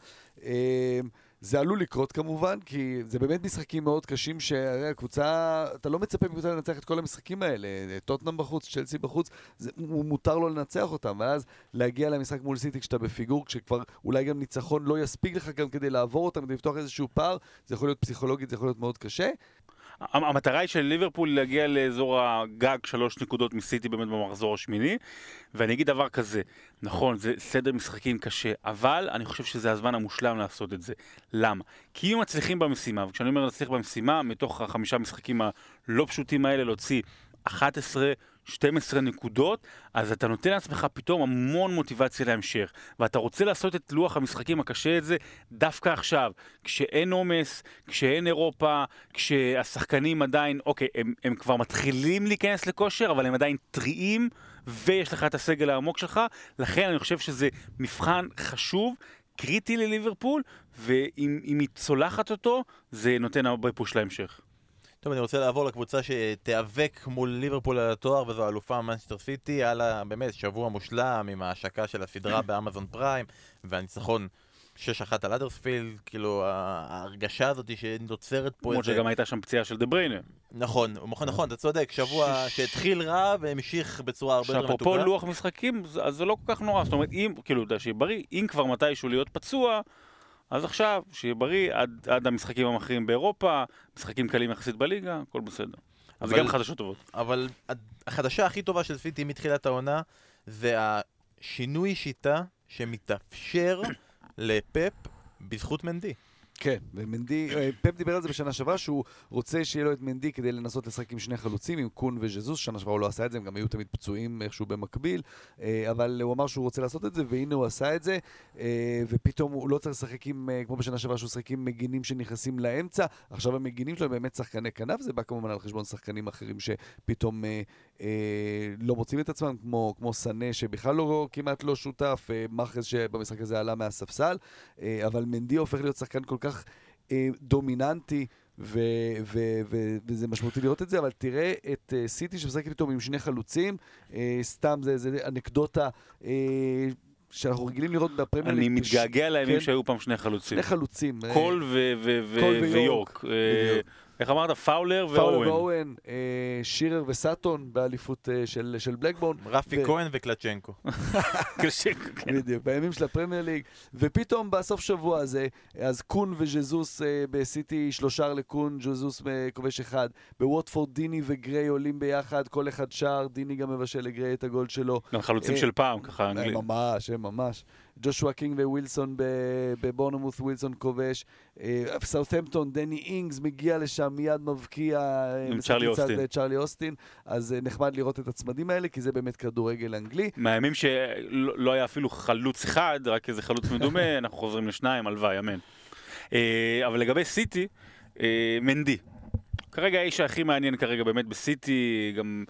זה עלול לקרות כמובן, כי זה באמת משחקים מאוד קשים, שהרי הקבוצה, אתה לא מצפה מקבוצה לנצח את כל המשחקים האלה. טוטנאם בחוץ, צ'לסי בחוץ, זה, הוא- מותר לו לנצח אותם, ואז להגיע למשחק מול סיטי כשאתה בפיגור, כשכבר אולי גם ניצחון לא יספיק לך גם כדי לעבור אותם, כדי לפתוח איזשהו פער, זה יכול להיות פסיכולוגית, זה יכול להיות מאוד קשה. המ- המטרה היא של ליברפול להגיע לאזור הגג שלוש נקודות מסיטי באמת במחזור השמיני ואני אגיד דבר כזה, נכון זה סדר משחקים קשה אבל אני חושב שזה הזמן המושלם לעשות את זה למה? כי אם מצליחים במשימה וכשאני אומר להצליח במשימה מתוך החמישה משחקים הלא פשוטים האלה להוציא 11 12 נקודות, אז אתה נותן לעצמך פתאום המון מוטיבציה להמשך, ואתה רוצה לעשות את לוח המשחקים הקשה הזה דווקא עכשיו, כשאין עומס, כשאין אירופה, כשהשחקנים עדיין, אוקיי, הם, הם כבר מתחילים להיכנס לכושר, אבל הם עדיין טריים, ויש לך את הסגל העמוק שלך, לכן אני חושב שזה מבחן חשוב. קריטי לליברפול, ואם אם היא צולחת אותו, זה נותן הרבה פוש להמשך. טוב, אני רוצה לעבור לקבוצה שתיאבק מול ליברפול על התואר, וזו האלופה מנסטר סיטי. היה לה באמת שבוע מושלם עם ההשקה של הסדרה באמזון פריים, והניצחון 6-1 על אדרספילד, כאילו ההרגשה הזאת שנוצרת פה למרות שגם הייתה שם פציעה של דה בריינה. נכון, נכון, נכון, אתה צודק, שבוע ש- שהתחיל רע והמשיך בצורה הרבה יותר שאפרופו מתוקה. לוח משחקים, אז זה לא כל כך נורא. זאת אומרת, אם, כאילו, אתה יודע, שיהיה בריא, אם כבר מתישהו להיות פצוע, אז עכשיו, שיהיה בריא עד, עד המשחקים המכריעים באירופה, משחקים קלים יחסית בליגה, הכל בסדר. אז אבל- גם חדשות טובות. אבל החדשה הכי טובה של סיטי מתחילת העונה זה השינוי שיטה שמתאפשר לפפ בזכות מנדי. כן, ומנדי, אה, פפ דיבר על זה בשנה שעברה, שהוא רוצה שיהיה לו את מנדי כדי לנסות לשחק עם שני חלוצים, עם קון וז'זוס, שנה שעברה הוא לא עשה את זה, הם גם היו תמיד פצועים איכשהו במקביל, אה, אבל הוא אמר שהוא רוצה לעשות את זה, והנה הוא עשה את זה, אה, ופתאום הוא לא צריך לשחק עם, כמו בשנה שעברה, שהוא שחק עם מגינים שנכנסים לאמצע, עכשיו המגינים שלו הם באמת שחקני כנף, זה בא כמובן על חשבון שחקנים אחרים שפתאום לא מוצאים את עצמם, כמו, כמו סאנה שבכלל לא, כמעט לא שותף, אה, מחרז שבמשחק הזה עלה מהספסל, אה, אבל מנדי הופך להיות שחקן כל כך אה, דומיננטי, ו- ו- ו- וזה משמעותי לראות את זה, אבל תראה את אה, סיטי שמשחקת איתו עם שני חלוצים, אה, סתם זה, זה אנקדוטה אה, שאנחנו רגילים לראות בפרמייר אני ליג. מתגעגע לימים כן. שהיו פעם שני חלוצים. שני חלוצים. אה, קול ו- ו- ו- קול ויורק. איך אמרת? פאולר פאולר ואורן. ואורן, אה, שירר וסאטון באליפות אה, של של בלקבורן. רפי ו- כהן וקלצ'נקו. קשה, כן. בדיוק, בימים של הפרמייר ליג, ופתאום בסוף שבוע הזה, אז קון וז'זוס אה, בסיטי שלושה לקון, ז'זוס כובש אחד. בווטפורד דיני וגריי עולים ביחד, כל אחד שער, דיני גם מבשל לגריי את הגול שלו. גם חלוצים של פעם, ככה אנגלית. ממש, ממש. ג'ושוע קינג ווילסון בבורנמוס, ווילסון כובש. אה, סאות'מפטון, דני אינגס מגיע לשם, מיד מבקיע. אה, עם צ'רלי אוסטין. צ'רלי אוסטין. אז אה, נחמד לראות את הצמדים האלה, כי זה באמת כדורגל אנגלי. מהימים שלא לא היה אפילו חלוץ אחד, רק איזה חלוץ מדומה, אנחנו חוזרים לשניים, הלוואי, אמן. אבל לגבי סיטי, מנדי. כרגע האיש הכי מעניין כרגע באמת בסיטי, גם...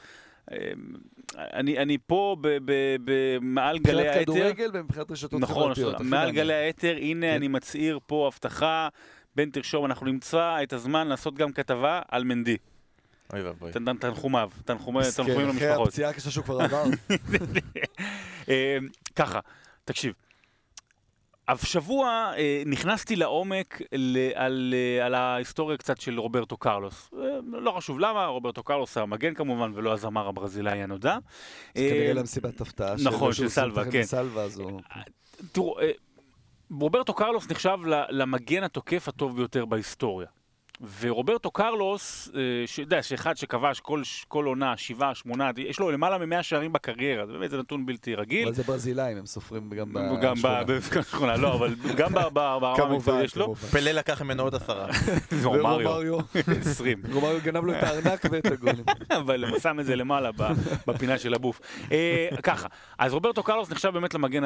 אני, אני פה ב, ב, ב, מעל גלי מבחינת האתר. כדורגל ומבחינת רשתות נכון, חברתיות. הכי מעל. גלי האתר, הנה כן. אני מצהיר פה הבטחה. בן תרשום, אנחנו נמצא את הזמן לעשות גם כתבה על מנדי. אוי ואבוי. תנחומיו, תנחומים אחרי למשפחות. הפציעה הקשה שהוא כבר עבר. אה, ככה, תקשיב. השבוע אה, נכנסתי לעומק ל- על, אה, על ההיסטוריה קצת של רוברטו קרלוס. אה, לא חשוב למה, רוברטו קרלוס המגן כמובן, ולא הזמר הברזילאי הנודע. זה אה, כנראה למסיבת הפתעה. נכון, של סלווה, כן. בסלווה, אז הוא... תראו, אה, רוברטו קרלוס נחשב למגן התוקף הטוב ביותר בהיסטוריה. ורוברטו קרלוס, שאתה יודע, שאחד שכבש כל, ש- כל עונה, שבעה, שמונה, יש לו למעלה ממאה שערים בקריירה, זה באמת זה נתון בלתי רגיל. אבל זה ברזילאים, הם סופרים גם גם בשכונה. ב- בשכונה, לא, אבל גם ב- ב- ברמה המקצועית יש לו. פלא לקח ממנו עוד עשרה. רומריו, ורומריו, 20. רומריו גנב לו את הארנק ואת הגולים. אבל הוא שם את זה למעלה ב- בפינה של הבוף. אה, ככה, אז רוברטו קרלוס נחשב באמת למגן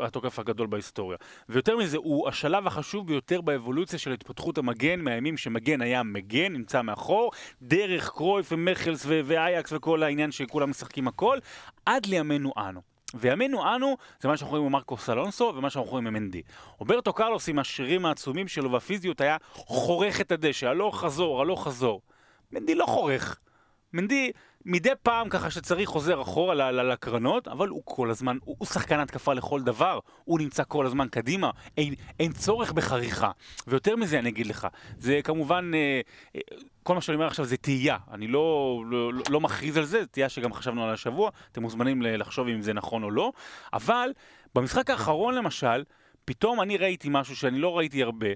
התוקף הגדול בהיסטוריה. ויותר מזה, הוא השלב החשוב ביותר באבולוציה של התפתחות המגן, מהימים שמגן היה מגן, נמצא מאחור, דרך קרויף ומכלס ואייקס וכל העניין שכולם משחקים הכל, עד לימינו אנו. וימינו אנו זה מה שאנחנו רואים עם מרקוס אלונסו ומה שאנחנו רואים עם מנדי. רוברטו קרלוס עם השרירים העצומים שלו והפיזיות היה חורך את הדשא, הלוך חזור, הלוך חזור. מנדי לא חורך. מנדי מדי פעם ככה שצריך חוזר אחורה לקרנות, אבל הוא כל הזמן, הוא, הוא שחקן התקפה לכל דבר, הוא נמצא כל הזמן קדימה, אין, אין צורך בחריכה. ויותר מזה אני אגיד לך, זה כמובן, אה, אה, כל מה שאני אומר עכשיו זה תהייה, אני לא, לא, לא, לא מכריז על זה, זה תהייה שגם חשבנו עליה השבוע, אתם מוזמנים לחשוב אם זה נכון או לא, אבל במשחק האחרון למשל, פתאום אני ראיתי משהו שאני לא ראיתי הרבה,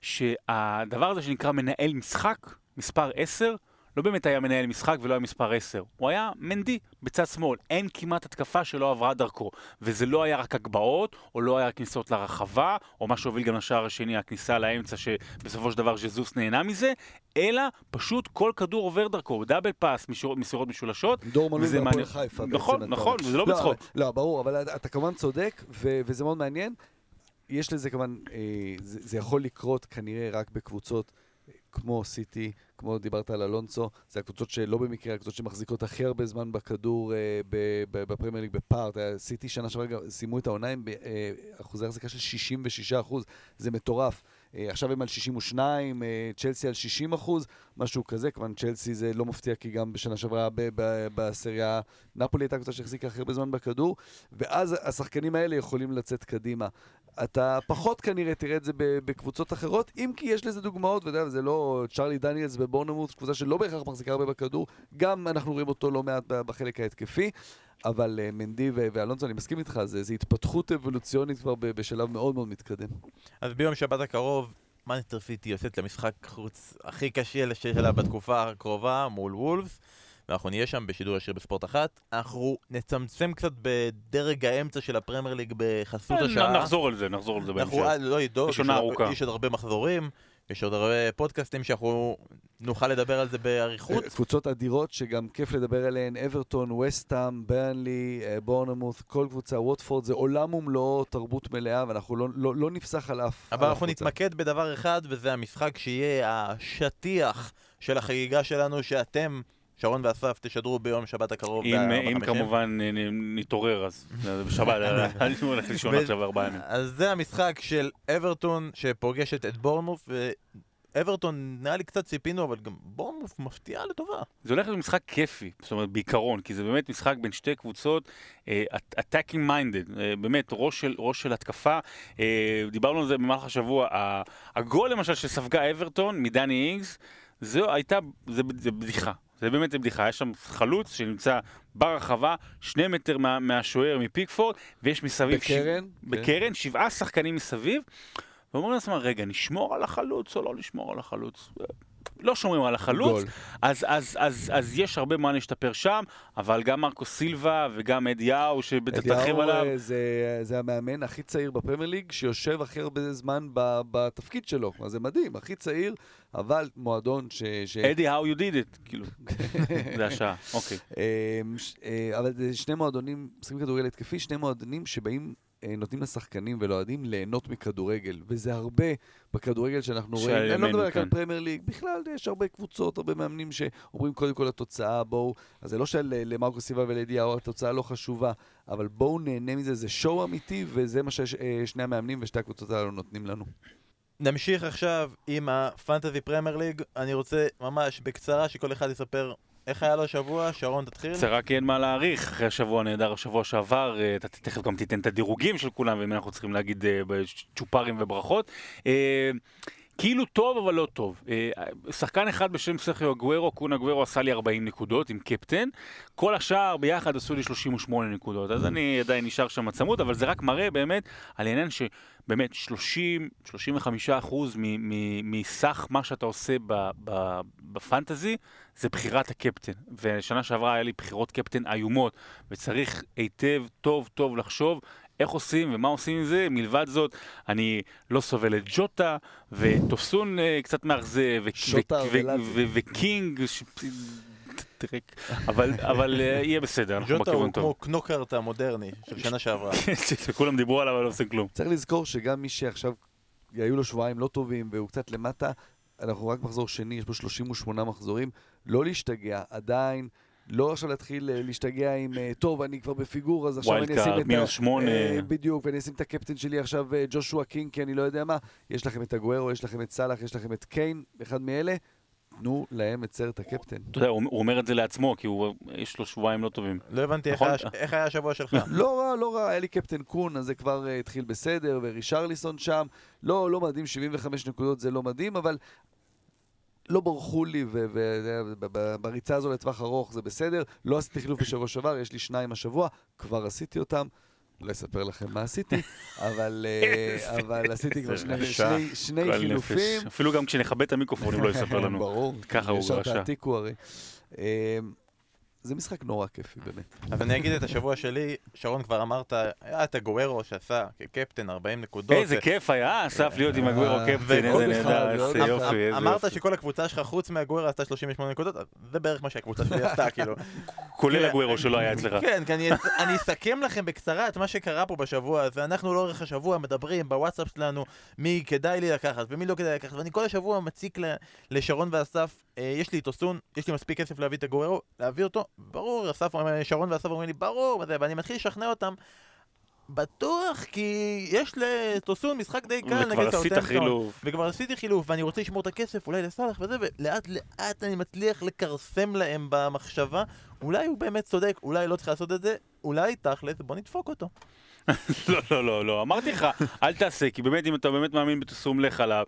שהדבר הזה שנקרא מנהל משחק, מספר 10, לא באמת היה מנהל משחק ולא היה מספר 10. הוא היה מנדי בצד שמאל. אין כמעט התקפה שלא עברה דרכו. וזה לא היה רק הגבהות, או לא היה כניסות לרחבה, או מה שהוביל גם לשער השני, הכניסה לאמצע, שבסופו של דבר ז'זוס נהנה מזה, אלא פשוט כל כדור עובר דרכו. דאבל פאס, מסירות, משולשות. דור מלול והפועל מעניין. חיפה. נכון, בעצם, נכון. וזה לא בצחוק. אבל- לא, ברור, אבל אתה כמובן צודק, ו- וזה מאוד מעניין. יש לזה כמובן, אה, זה זה יכול לקרות כנראה רק בקבוצות כמו סיטי, כמו דיברת על אלונסו, זה הקבוצות שלא במקרה, הקבוצות שמחזיקות הכי הרבה זמן בכדור אה, בפרמייר ליג בפער. יודע, סיטי שנה שעברה גם סיימו את העונה עם אחוזי החזקה של 66 אחוז, זה מטורף. אה, עכשיו הם על 62, אה, צ'לסי על 60 אחוז, משהו כזה, כמובן צ'לסי זה לא מפתיע כי גם בשנה שעברה בסריה נפולי הייתה קבוצה שהחזיקה הכי הרבה זמן בכדור, ואז השחקנים האלה יכולים לצאת קדימה. אתה פחות כנראה תראה את זה בקבוצות אחרות, אם כי יש לזה דוגמאות, ואתה יודע, זה לא צ'רלי דניאלס בבורנמוט, קבוצה שלא בהכרח מחזיקה הרבה בכדור, גם אנחנו רואים אותו לא מעט בחלק ההתקפי, אבל uh, מנדי ואלונסו, אני מסכים איתך, זה, זה התפתחות אבולוציונית כבר בשלב מאוד מאוד מתקדם. אז ביום שבת הקרוב, מנסטר סיטי יוצאת למשחק חוץ הכי קשה שלה בתקופה הקרובה מול וולפס. ואנחנו נהיה שם בשידור ישיר בספורט אחת. אנחנו נצמצם קצת בדרג האמצע של הפרמייר ליג בחסות השעה. נחזור על זה, נחזור על זה אנחנו, בהמשך. אה, לא ידעו, יש עוד הרבה מחזורים, יש עוד הרבה פודקאסטים שאנחנו נוכל לדבר על זה באריכות. אה, קבוצות אדירות שגם כיף לדבר עליהן, אברטון, וסטאם, ברנלי, אה, בורנמוס, כל קבוצה, ווטפורד, זה עולם ומלואו, תרבות מלאה, ואנחנו לא, לא, לא נפסח על אף אבל על אנחנו קבוצה. נתמקד בדבר אחד, וזה המשחק שיהיה השטיח של החגיגה שלנו, שאתם, שרון ואסף, תשדרו ביום שבת הקרוב. אם. כמובן אה, נתעורר אז, בשבת, אני הולך לישון עכשיו ארבעה ימים. אז זה המשחק של אברטון שפוגשת את בורנמוף, ואברטון, נראה לי קצת ציפינו, אבל גם בורנמוף מפתיעה לטובה. זה הולך להיות משחק כיפי, זאת אומרת בעיקרון, כי זה באמת משחק בין שתי קבוצות, אה, attacking minded, אה, באמת ראש של, ראש של התקפה. דיברנו על זה במהלך השבוע, הגול למשל שספגה אברטון מדני אינגס, זו הייתה, זה, זה בדיחה. זה באמת בדיחה, יש שם חלוץ שנמצא ברחבה, שני מטר מה, מהשוער מפיקפורד, ויש מסביב... בקרן? ש... בקרן, שבעה שחקנים מסביב, ואומרים לעצמם, רגע, נשמור על החלוץ או לא נשמור על החלוץ? לא שומרים על החלוץ, אז, אז, אז, אז יש הרבה מה להשתפר שם, אבל גם מרקו סילבה וגם אדיהו, שבטח תרחיב עליו. אדיהו זה, זה המאמן הכי צעיר בפרמייר ליג, שיושב הכי הרבה זמן ב, בתפקיד שלו, אז זה מדהים, הכי צעיר, אבל מועדון ש... ש... אדי, how you did it, כאילו, זה השעה, אוקיי. אמ, אה, אבל זה שני מועדונים, משחקים כדורגל התקפי, שני מועדונים שבאים נותנים לשחקנים ולאוהדים ליהנות מכדורגל, וזה הרבה בכדורגל שאנחנו רואים. אני לא מדבר רק על. פרמייר ליג, בכלל יש הרבה קבוצות, הרבה מאמנים שאומרים קודם כל התוצאה, בואו, אז זה לא שלמרקו סיבה ולדיהו התוצאה לא חשובה, אבל בואו נהנה מזה, זה שואו אמיתי, וזה מה ששני המאמנים ושתי הקבוצות הללו נותנים לנו. נמשיך עכשיו עם הפנטזי פרמייר ליג, אני רוצה ממש בקצרה שכל אחד יספר איך היה לו השבוע? שרון, תתחיל. זה רק אין מה להעריך אחרי השבוע נהדר, השבוע שעבר, אה, אתה תכף גם תיתן את הדירוגים של כולם, ואם אנחנו צריכים להגיד אה, צ'ופרים וברכות. אה, כאילו טוב אבל לא טוב. שחקן אחד בשם סרחיו אגוורו, קונה אגוורו עשה לי 40 נקודות עם קפטן, כל השאר ביחד עשו לי 38 נקודות, אז אני עדיין נשאר שם צמוד, אבל זה רק מראה באמת על העניין שבאמת 30-35 אחוז מסך מה שאתה עושה בפנטזי, זה בחירת הקפטן. ושנה שעברה היה לי בחירות קפטן איומות, וצריך היטב, טוב, טוב לחשוב איך עושים ומה עושים עם זה. מלבד זאת, אני לא סובל את ג'וטה, וטוסון אה, קצת מאכזב, וקינג. אבל, אבל אה, יהיה בסדר, אנחנו בכיוון טוב. ג'וטה הוא כמו קנוקרט המודרני של שנה שעברה. שכולם דיברו עליו, אבל לא עושים כלום. צריך לזכור שגם מי שעכשיו, היו לו שבועיים לא טובים והוא קצת למטה, אנחנו רק מחזור שני, יש פה 38 מחזורים, לא להשתגע, עדיין. לא עכשיו להתחיל אה, להשתגע עם, אה, טוב, אני כבר בפיגור, אז עכשיו אני אשים את... מינוס שמונה. אה, בדיוק, ואני אשים את הקפטן שלי עכשיו, ג'ושוע קינג, כי אני לא יודע מה. יש לכם את הגוארו, יש לכם את סאלח, יש לכם את קיין, אחד מאלה. תנו להם את סרט הקפטן. אתה יודע, הוא אומר את זה לעצמו, כי יש לו שבועיים לא טובים. לא הבנתי נכון? איך היה השבוע שלך. לא רע, לא רע, היה לי קפטן קון, אז זה כבר התחיל בסדר, ורישרליסון שם. לא, לא מדהים, 75 נקודות זה לא מדהים, אבל לא ברחו לי, ובריצה הזו לטווח ארוך זה בסדר. לא עשיתי חילוף בשבוע שעבר, יש לי שניים השבוע, כבר עשיתי אותם. לא אספר לכם מה עשיתי, אבל, אה, אבל עשיתי כבר שני, שני, שני חילופים. אפילו גם כשנכבה את המיקרופון, הוא לא יספר לנו. ברור. ככה הוא רשע. ישר תעתיקו הרי. זה משחק נורא כיפי, באמת. אז אני אגיד את השבוע שלי, שרון כבר אמרת, היה את הגוורו שעשה כקפטן 40 נקודות. איזה כיף היה, אסף להיות עם הגוורו אה, קפטן, איזה נהדר, איזה יופי, איזה אמרת שכל הקבוצה שלך, חוץ מהגוורו, עשתה 38 נקודות, זה בערך מה שהקבוצה שלי עשתה, כאילו. כולל הגוורו שלא היה אצלך. כן, כי אני אסכם לכם בקצרה את מה שקרה פה בשבוע הזה. אנחנו לאורך השבוע מדברים בוואטסאפ שלנו מי כדאי לי לקחת ומי לא כדאי לקחת, ואני כל השבוע מציק לשרון ואסף, יש לי את אוסון, יש לי מספיק כסף להביא את הגוורו, להביא אותו, ברור, אסף, שרון ואסף אומרים לי, ברור, וזה, ואני מתחיל לשכנע אותם. בטוח, כי יש לטוסון משחק די קל נגד סאוטנטון. וכבר עשית חילוף. וכבר עשיתי חילוף, ואני רוצה לשמור את הכסף, אולי לסאלח וזה, ולאט לאט אני מצליח לכרסם להם במחשבה. אולי הוא באמת צודק, אולי לא צריך לעשות את זה, אולי תכלס, בוא נדפוק אותו. לא, לא, לא, לא, אמרתי לך, אל תעשה, כי באמת, אם אתה באמת מאמין בתסום, לך עליו,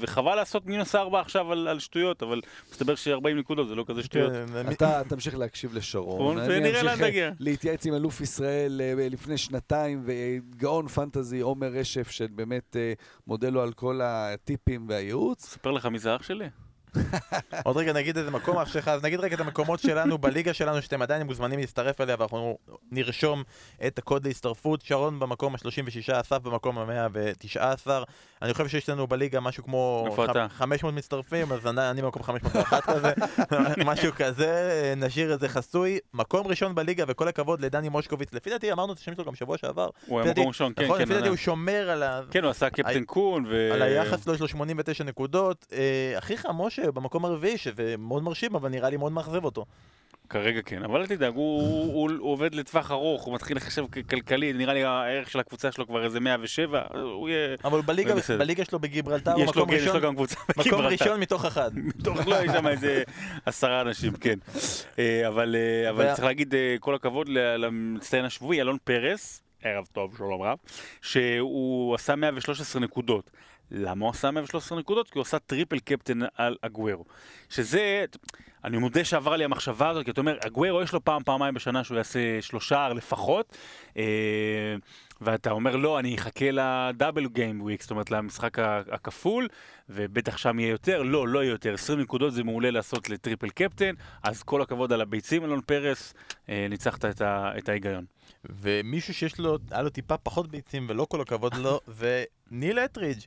וחבל לעשות מינוס ארבע עכשיו על שטויות, אבל מסתבר ש-40 נקודות זה לא כזה שטויות. כן, אתה תמשיך להקשיב לשרון. לאן נגיע. להתייעץ עם אלוף ישראל אה, לפני שנתיים, וגאון פנטזי, עומר רשף, שבאמת אה, מודה לו על כל הטיפים והייעוץ. אספר לך מי זה אח שלי? עוד רגע נגיד איזה מקום אח שלך, אז נגיד רגע את המקומות שלנו בליגה שלנו שאתם עדיין מוזמנים להצטרף אליה ואנחנו נרשום את הקוד להצטרפות. שרון במקום ה-36, אסף במקום ה-119. אני חושב שיש לנו בליגה משהו כמו 500 מצטרפים, אז אני במקום 501 כזה, משהו כזה, נשאיר איזה חסוי. מקום ראשון בליגה וכל הכבוד לדני מושקוביץ. לפי דעתי אמרנו את השם שלו גם שבוע שעבר. הוא היה מקום ראשון, כן, נכון, כן. לפי דעתי הוא שומר על ה... כן, הוא עשה קפטן קון ו... על היחס שלו יש לו 89 נקודות. אה, אחיך משה במקום הרביעי, שזה מאוד מרשים, אבל נראה לי מאוד מאכזב אותו. כרגע כן, אבל אל תדאג, הוא, הוא, הוא עובד לטווח ארוך, הוא מתחיל לחשב כלכלי, נראה לי הערך של הקבוצה שלו כבר איזה 107, הוא יהיה... אבל בליגה, בליגה שלו בגיברלטר הוא מקום ראשון, יש לו גם קבוצה בגיברלטר. מקום ראשון מתוך אחד. מתוך, לא, יש שם איזה עשרה אנשים, כן. אה, אבל, אה, אבל צריך להגיד אה, כל הכבוד למצטיין השבועי, אלון פרס, ערב טוב, שלום רב, שהוא עשה 113 נקודות. למה הוא עשה 113 נקודות? כי הוא עשה triple captain על אגוורו. שזה, אני מודה שעברה לי המחשבה הזאת, כי אתה אומר, אגוורו יש לו פעם, פעמיים בשנה שהוא יעשה שלושה לפחות, אה, ואתה אומר, לא, אני אחכה ל double game week, זאת אומרת, למשחק הכפול, ובטח שם יהיה יותר, לא, לא יהיה יותר. 20 נקודות זה מעולה לעשות ל triple captain, אז כל הכבוד על הביצים, אלון פרס, אה, ניצחת את, ה, את ההיגיון. ומישהו שיש לו, היה לו טיפה פחות ביצים ולא כל הכבוד לו, זה ניל אטרידג'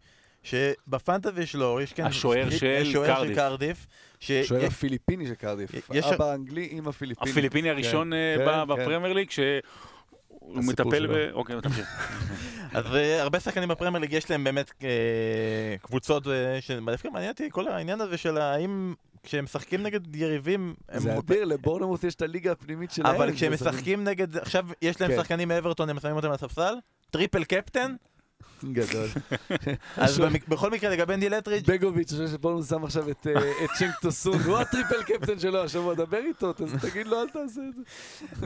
שבפנטזי שלו יש כאן... השוער של השוער קרדיף. של קרדיף. ש- שוער הפיליפיני של קרדיף. יש- אבא האנגלי עם הפיליפיני. הפיליפיני הראשון כן, אה, כן, ב- כן. בפרמייר ליג, שהוא מטפל שלו. ב... אוקיי, תמשיך. אז אה, הרבה שחקנים בפרמייר ליג יש להם באמת אה, קבוצות שדווקא מעניין אותי כל העניין הזה של האם כשהם משחקים נגד יריבים... הם- זה אדיר, לבורנמוס יש את הליגה הפנימית שלהם. אבל כשהם משחקים נגד, עכשיו יש להם. שחקנים מאברטון, הם שמים אותם על הספסל, טריפל קפטן, גדול. אז בכל מקרה לגבי ניל אטרידג' בגוביץ', אני חושב שבורנמוס שם עכשיו את אה, את צ'ינק טוסון, הוא הטריפל קפטן שלו השבוע, דבר איתו, תגיד לו אל תעשה את זה.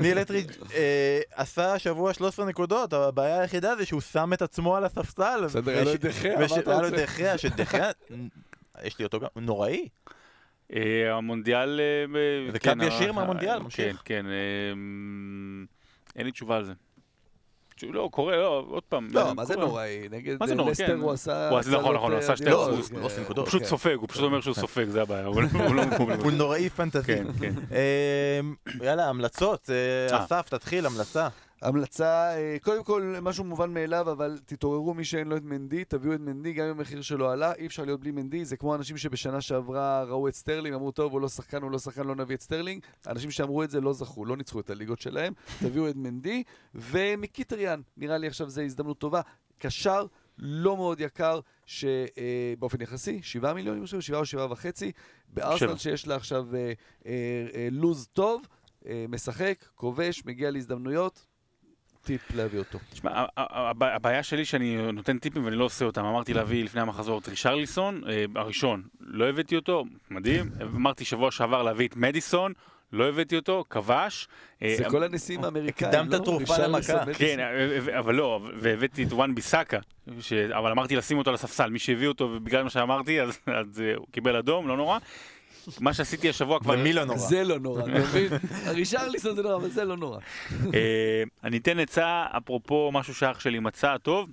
ניל אטרידג' אה, עשה השבוע 13 נקודות, אבל הבעיה היחידה זה שהוא שם את עצמו על הספסל. בסדר, היה לו את דחיה, מה אתה היה לו רוצה? דחיה, שדחיה, יש לי אותו גם, נוראי. אה, המונדיאל... ב- זה כן, קו ישיר ה- מהמונדיאל, ממשיך. כן, כן. אין לי תשובה על זה. לא, קורה, לא, עוד פעם. לא, אה, מה זה. נוראי? נגד אה? לסטר כן. הוא עשה... הוא עשה- נכון, נכון, הוא אה, עשה שתי אחוז, כן, לא נקודות. הוא פשוט כן. סופג, הוא פשוט אומר שהוא סופג, זה הבעיה. הוא לא- הוא נוראי פנטזי. כן, כן. אמ, יאללה, המלצות. אה, אה. אסף, תתחיל, המלצה. המלצה, אה, קודם כל, משהו מובן מאליו, אבל תתעוררו מי שאין לו את מנדי, תביאו את מנדי, גם אם המחיר שלו עלה, אי אפשר להיות בלי מנדי, זה כמו אנשים שבשנה שעברה ראו את סטרלינג, אמרו, טוב, הוא לא שחקן, הוא לא שחקן, לא נביא את סטרלינג. האנשים שאמרו את זה לא זכו, לא ניצחו את הליגות שלהם, תביאו את מנדי, ומיקיטריאן, נראה לי עכשיו זו הזדמנות טובה, קשר לא מאוד יקר, שבאופן יחסי, 7 מיליון, אני חושב, 7 או 7 וחצי, בארסנל. שיש לה עכשיו אה, אה, אה, לוז טוב, אה, משחק, כובש, מגיע להזדמנויות, טיפ להביא אותו. תשמע, הבעיה שלי שאני נותן טיפים ואני לא עושה אותם. אמרתי להביא לפני המחזור את רישרליסון, אה, הראשון, לא הבאתי אותו, מדהים. אמרתי שבוע שעבר להביא את מדיסון, לא הבאתי אותו, כבש. אה, זה כל הנשיאים האמריקאים, הקדמת לא? תרופה רישרליסון, למכה. כן, אה, אה, אבל לא, והבאתי את וואן ביסאקה, אבל אמרתי לשים אותו על הספסל, מי שהביא אותו, ובגלל מה שאמרתי, אז אה, הוא קיבל אדום, לא נורא. מה שעשיתי השבוע כבר... ומי לא נורא. זה לא נורא, אתה מבין? רישרליסון זה נורא, אבל זה לא נורא. אה, אני אתן עצה, אפרופו משהו שאח שלי מצא טוב.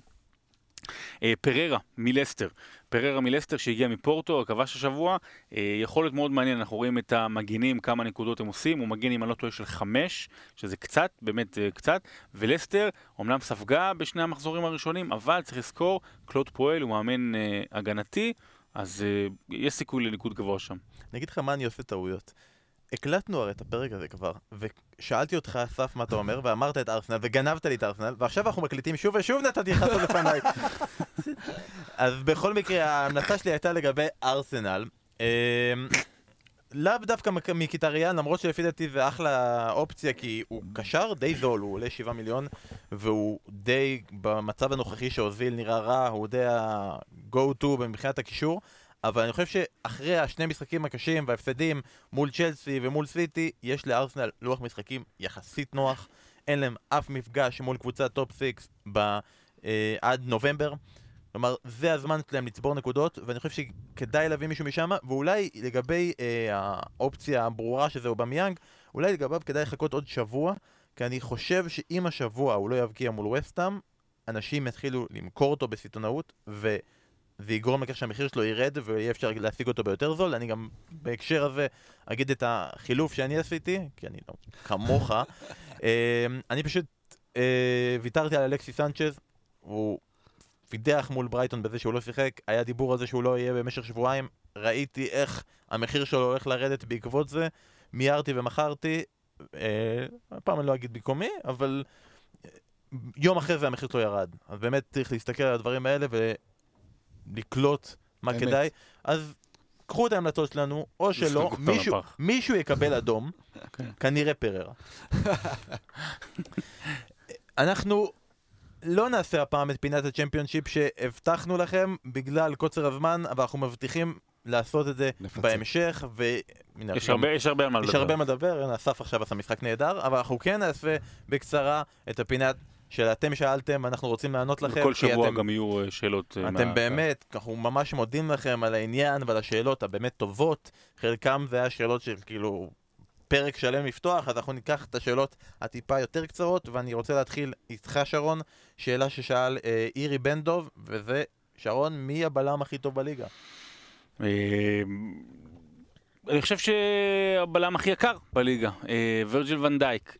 אה, פררה מלסטר, פררה מלסטר שהגיע מפורטו, כבש השבוע, אה, יכול להיות מאוד מעניין, אנחנו רואים את המגינים, כמה נקודות הם עושים, הוא מגן אם אני לא טועה של חמש, שזה קצת, באמת קצת, ולסטר אומנם ספגה בשני המחזורים הראשונים, אבל צריך לזכור, קלוד פועל הוא מאמן הגנתי, אז אה, יש סיכוי לניקוד גבוה שם. אני אגיד לך מה אני עושה טעויות. הקלטנו הרי את הפרק הזה כבר, ושאלתי אותך, אסף, מה אתה אומר, ואמרת את ארסנל, וגנבת לי את ארסנל, ועכשיו אנחנו מקליטים שוב ושוב נתתי לך לעשות לפניי. אז בכל מקרה, ההמלצה שלי הייתה לגבי ארסנל. לאו דווקא מק- מקיטריאן, למרות שלפי דעתי זה אחלה אופציה, כי הוא קשר די זול, הוא עולה 7 מיליון, והוא די, במצב הנוכחי שאוזיל נראה רע, הוא די ה-go to מבחינת הקישור. אבל אני חושב שאחרי השני משחקים הקשים וההפסדים מול צ'לסי ומול סיטי, יש לארסנל לוח משחקים יחסית נוח. אין להם אף מפגש מול קבוצת top 6 ב, אה, עד נובמבר. כלומר, זה הזמן שלהם לצבור נקודות, ואני חושב שכדאי להביא מישהו משם, ואולי לגבי אה, האופציה הברורה שזה אובמיאנג, אולי לגביו כדאי לחכות עוד שבוע, כי אני חושב שאם השבוע הוא לא יבקיע מול ווסטהאם, אנשים יתחילו למכור אותו בסיטונאות, ו... זה יגרום לכך שהמחיר שלו ירד ויהיה אפשר להשיג אותו ביותר זול. אני גם בהקשר הזה אגיד את החילוף שאני עשיתי, כי אני לא כמוך. אה, אני פשוט אה, ויתרתי על אלכסי סנצ'ז, הוא פידח מול ברייטון בזה שהוא לא שיחק, היה דיבור על זה שהוא לא יהיה במשך שבועיים, ראיתי איך המחיר שלו הולך לרדת בעקבות זה, מיהרתי ומכרתי, אה, הפעם אני לא אגיד במקומי, אבל אה, יום אחרי זה המחיר שלו ירד. אז באמת צריך להסתכל על הדברים האלה ולקלוט מה אמת. כדאי. אז קחו את ההמלצות שלנו, או שלא, מישהו. מישהו יקבל אדום, אוקיי. כנראה פררה. אנחנו לא נעשה הפעם את פינת הצ'מפיונשיפ שהבטחנו לכם בגלל קוצר הזמן, אבל אנחנו מבטיחים לעשות את זה נפצל. בהמשך, והנה, יש הרבה, יש הרבה מה לדבר. יש הרבה מה לדבר, אסף עכשיו עשה משחק נהדר, אבל אנחנו כן נעשה בקצרה את הפינת שאתם שאלתם, אנחנו רוצים לענות לכם. כל שבוע אתם- גם יהיו אה, שאלות. אה, אתם מה- באמת, אנחנו ממש מודים לכם על העניין ועל השאלות הבאמת טובות. חלקם זה היה שאלות של כאילו פרק שלם לפתוח, אז אנחנו ניקח את השאלות הטיפה יותר קצרות, ואני רוצה להתחיל איתך שרון, שאלה ששאל אה, אירי בן דוב, וזה, שרון, מי הבלם הכי טוב בליגה? אה, אני חושב שהבלם הכי יקר בליגה, אה, ורג'יל ונדייק.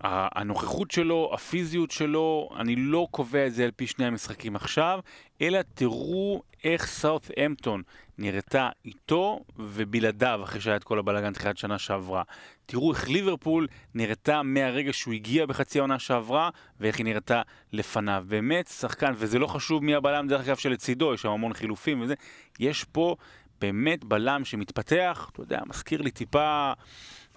הנוכחות שלו, הפיזיות שלו, אני לא קובע את זה על פי שני המשחקים עכשיו, אלא תראו איך סאות' אמפטון נראתה איתו ובלעדיו אחרי שהיה את כל הבלאגן תחילת שנה שעברה. תראו איך ליברפול נראתה מהרגע שהוא הגיע בחצי העונה שעברה ואיך היא נראתה לפניו. באמת שחקן, וזה לא חשוב מי הבלם דרך אגב שלצידו, יש שם המון חילופים וזה, יש פה באמת בלם שמתפתח, אתה יודע, מזכיר לי טיפה,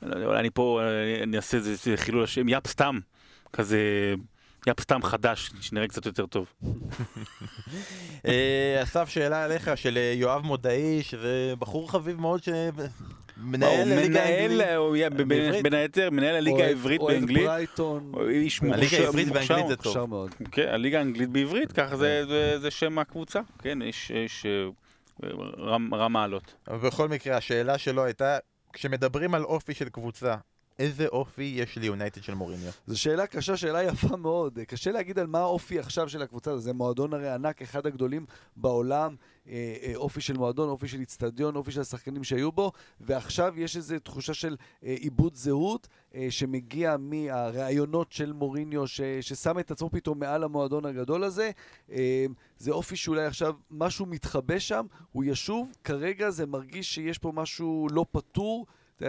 אולי אני פה, אה, אני אעשה איזה חילול השם, יאפ סתם, כזה, יאפ סתם חדש, שנראה קצת יותר טוב. אה, אסף, שאלה אליך של אה, יואב מודעי, שזה בחור חביב מאוד ליגה מנהל, אנגלית. הוא יהיה בין- היתר, מנהל הליגה אוהד- העברית אוהד באנגלית. ברייטון, הוא איש הליגה מוכשר- העברית מוכשר. באנגלית זה טוב. מוכשר מאוד. כן, הליגה האנגלית בעברית, ככה זה- זה שם הקבוצה. כן, יש אה, רם מעלות. בכל מקרה, השאלה שלו הייתה, כשמדברים על אופי של קבוצה, איזה אופי יש ליונייטד של מוריניו? זו שאלה קשה, שאלה יפה מאוד. קשה להגיד על מה האופי עכשיו של הקבוצה הזאת. זה מועדון הרי ענק, אחד הגדולים בעולם. אה, אה, אופי של מועדון, אופי של איצטדיון, אופי של השחקנים שהיו בו, ועכשיו יש איזו תחושה של עיבוד זהות אה, שמגיע מהרעיונות של מוריניו, ש, ששם את עצמו פתאום מעל המועדון הגדול הזה. זה אופי שאולי עכשיו משהו מתחבא שם, הוא ישוב, כרגע זה מרגיש שיש פה משהו לא פתור. אתה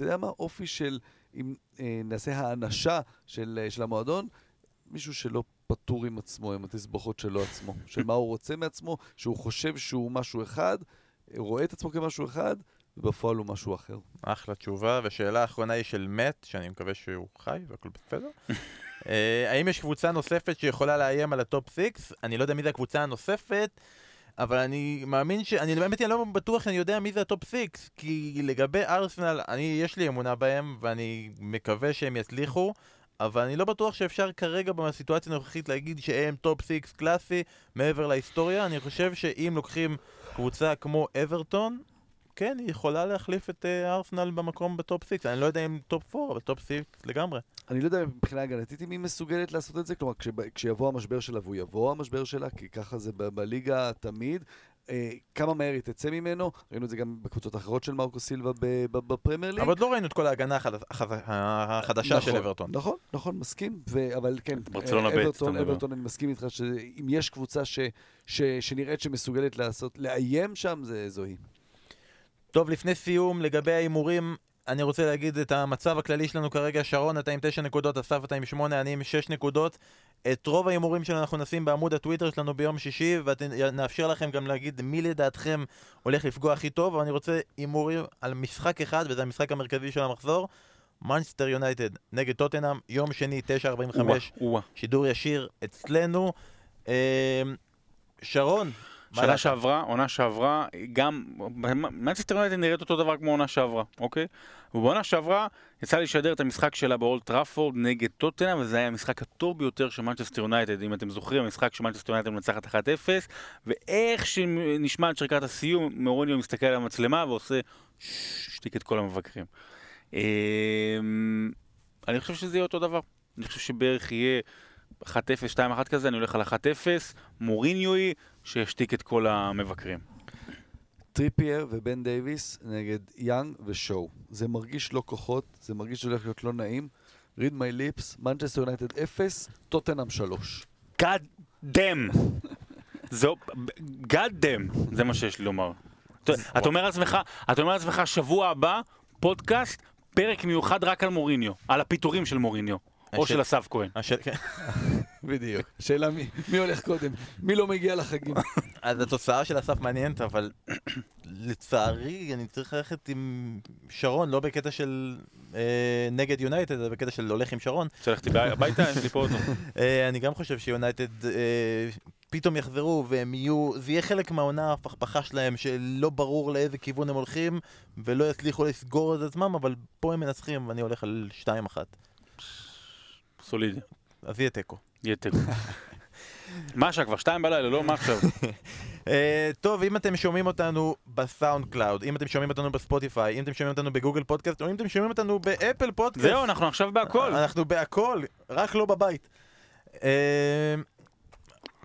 יודע, מה? אופי של, אם נעשה האנשה של, של המועדון, מישהו שלא פטור עם עצמו, עם התסבוכות שלו עצמו. של מה הוא רוצה מעצמו, שהוא חושב שהוא משהו אחד, אה, רואה את עצמו כמשהו אחד, ובפועל הוא משהו אחר. אחלה תשובה, ושאלה האחרונה היא של מת, שאני מקווה שהוא חי והכל בסדר. אה, האם יש קבוצה נוספת שיכולה לאיים על ה top 6? אני לא יודע מי זה הקבוצה הנוספת, אבל אני מאמין ש... אני באמת אני לא בטוח שאני יודע מי זה ה top 6, כי לגבי ארסנל, אני, יש לי אמונה בהם, ואני מקווה שהם יצליחו. אבל אני לא בטוח שאפשר כרגע בסיטואציה הנוכחית להגיד שהם top 6 קלאסי מעבר להיסטוריה. אני חושב שאם לוקחים קבוצה כמו אברטון, כן, היא יכולה להחליף את אה, ארסנל במקום ב top 6. אני לא יודע אם top 4, אבל top 6 לגמרי. אני לא יודע מבחינה הגנתית אם היא מסוגלת לעשות את זה, כלומר כשיבוא המשבר שלה, והוא יבוא המשבר שלה, כי ככה זה בליגה תמיד, אה, כמה מהר היא תצא ממנו, ראינו את זה גם בקבוצות אחרות של מרקו סילבה ב- ב- בפרמייר ליג. אבל עוד לא ראינו את כל ההגנה החד- החד- החדשה של נכון, אברטון. נכון, נכון, מסכים, ו... אבל כן, ברצלונה אה, ב', אתה אברטון. אברטון, אני מסכים איתך שאם יש קבוצה ש... ש... שנראית שמסוגלת לעשות, לאיים שם, זה זוהי. טוב, לפני סיום, לגבי ההימורים, אני רוצה להגיד את המצב הכללי שלנו כרגע. שרון, אתה עם 9 נקודות, אסף, אתה עם 8, אני עם 6 נקודות. את רוב ההימורים שלנו אנחנו נשים בעמוד הטוויטר שלנו ביום שישי, ונאפשר לכם גם להגיד מי לדעתכם הולך לפגוע הכי טוב, אבל אני רוצה הימורים על משחק אחד, וזה המשחק המרכזי של המחזור. מנצ'סטר יונייטד נגד טוטנאם, יום שני, 9.45, או-אה. שידור ישיר אצלנו. אה, שרון, שנה? שעברה, עונה שעברה, גם, מנצ'סטר יונייטד נראית אותו דבר כמו עונה שעברה, אוקיי? ובעונה שעברה יצא לי לשדר את המשחק שלה באולד טראפורד נגד טוטנאם, וזה היה המשחק הטוב ביותר של מנצ'סטר יונייטד, אם אתם זוכרים, המשחק שמנצ'סטר יונייטד מנצחת 1-0, ואיך שנשמעת שריקת הסיום, מוריניו מסתכל על המצלמה ועושה שתיק את כל המבקרים. אמ, אני חושב שזה יהיה אותו דבר. אני חושב שבערך יהיה 1-0, 2-1 כזה, אני הולך על 1-0, מוריניו הוא שישתיק את כל המבקרים. טריפייר ובן דייוויס נגד יאנג ושואו. זה מרגיש לא כוחות, זה מרגיש שזה הולך להיות לא נעים. read my lips, מנצ'סטר יונייטד 0, טוטנאם 3. God damn! זו, God damn! זה מה שיש לי לומר. אתה אומר לעצמך, אתה אומר לעצמך, שבוע הבא, פודקאסט, פרק מיוחד רק על מוריניו, על הפיטורים של מוריניו, או של אסף כהן. כן. בדיוק. שאלה מי, מי הולך קודם? מי לא מגיע לחגים? אז התוצאה של אסף מעניינת, אבל לצערי אני צריך ללכת עם שרון, לא בקטע של אה, נגד יונייטד, אלא בקטע של הולך עם שרון. איתי הביתה? יש לי פה אותו. אה, אני גם חושב שיונייטד אה, פתאום יחזרו והם יהיו, זה יהיה חלק מהעונה הפכפכה שלהם, שלא ברור לאיזה כיוון הם הולכים, ולא יצליחו לסגור את עצמם, אבל פה הם מנצחים, ואני הולך על 2-1. סולידי. אז יהיה תיקו. יהיה תיקו. מה השעה כבר? שתיים בלילה, לא? מה עכשיו? אה, טוב, אם אתם שומעים אותנו בסאונד קלאוד, אם אתם שומעים אותנו בספוטיפיי, אם אתם שומעים אותנו בגוגל פודקאסט, או אם אתם שומעים אותנו באפל פודקאסט, זהו, אנחנו עכשיו בהכל. אנחנו בהכל, רק לא בבית. אה,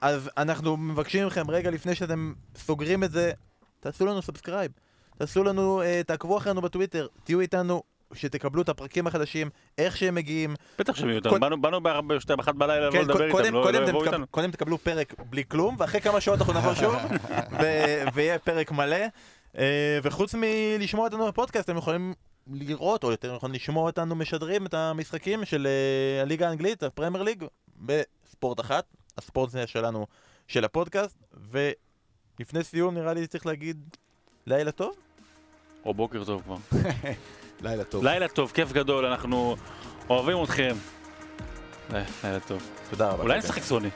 אז אנחנו מבקשים מכם, רגע לפני שאתם סוגרים את זה, תעשו לנו subscribe. תעשו לנו, אה, תעקבו אחרינו בטוויטר, תהיו איתנו, שתקבלו את הפרקים החדשים, איך שהם מגיעים. בטח שהם יהיו קוד- איתנו. באנו- באנו בארבע- בשתיים אחת בלילה לא כן, לדבר קודם, איתם, לא קודם, לא יבואו תקב- איתנו. קודם תקבלו פרק בלי כלום, ואחרי כמה שעות אנחנו נבוא שוב, ו- ויהיה פרק מלא. אה, וחוץ מלשמוע אותנו בפודקאסט, אתם יכולים לראות, או יותר נכון לשמוע אותנו משדרים את המשחקים של אה, הליגה האנגלית, הפרמייר ליג, בספורט אחת, הספורט שלנו, של הפודקאסט, ולפני סיום נראה לי צריך להגיד לילה טוב. או בוקר טוב כבר. לילה טוב. לילה טוב, כיף גדול, אנחנו אוהבים אתכם. לילה טוב. תודה רבה. אולי נשחק סוני.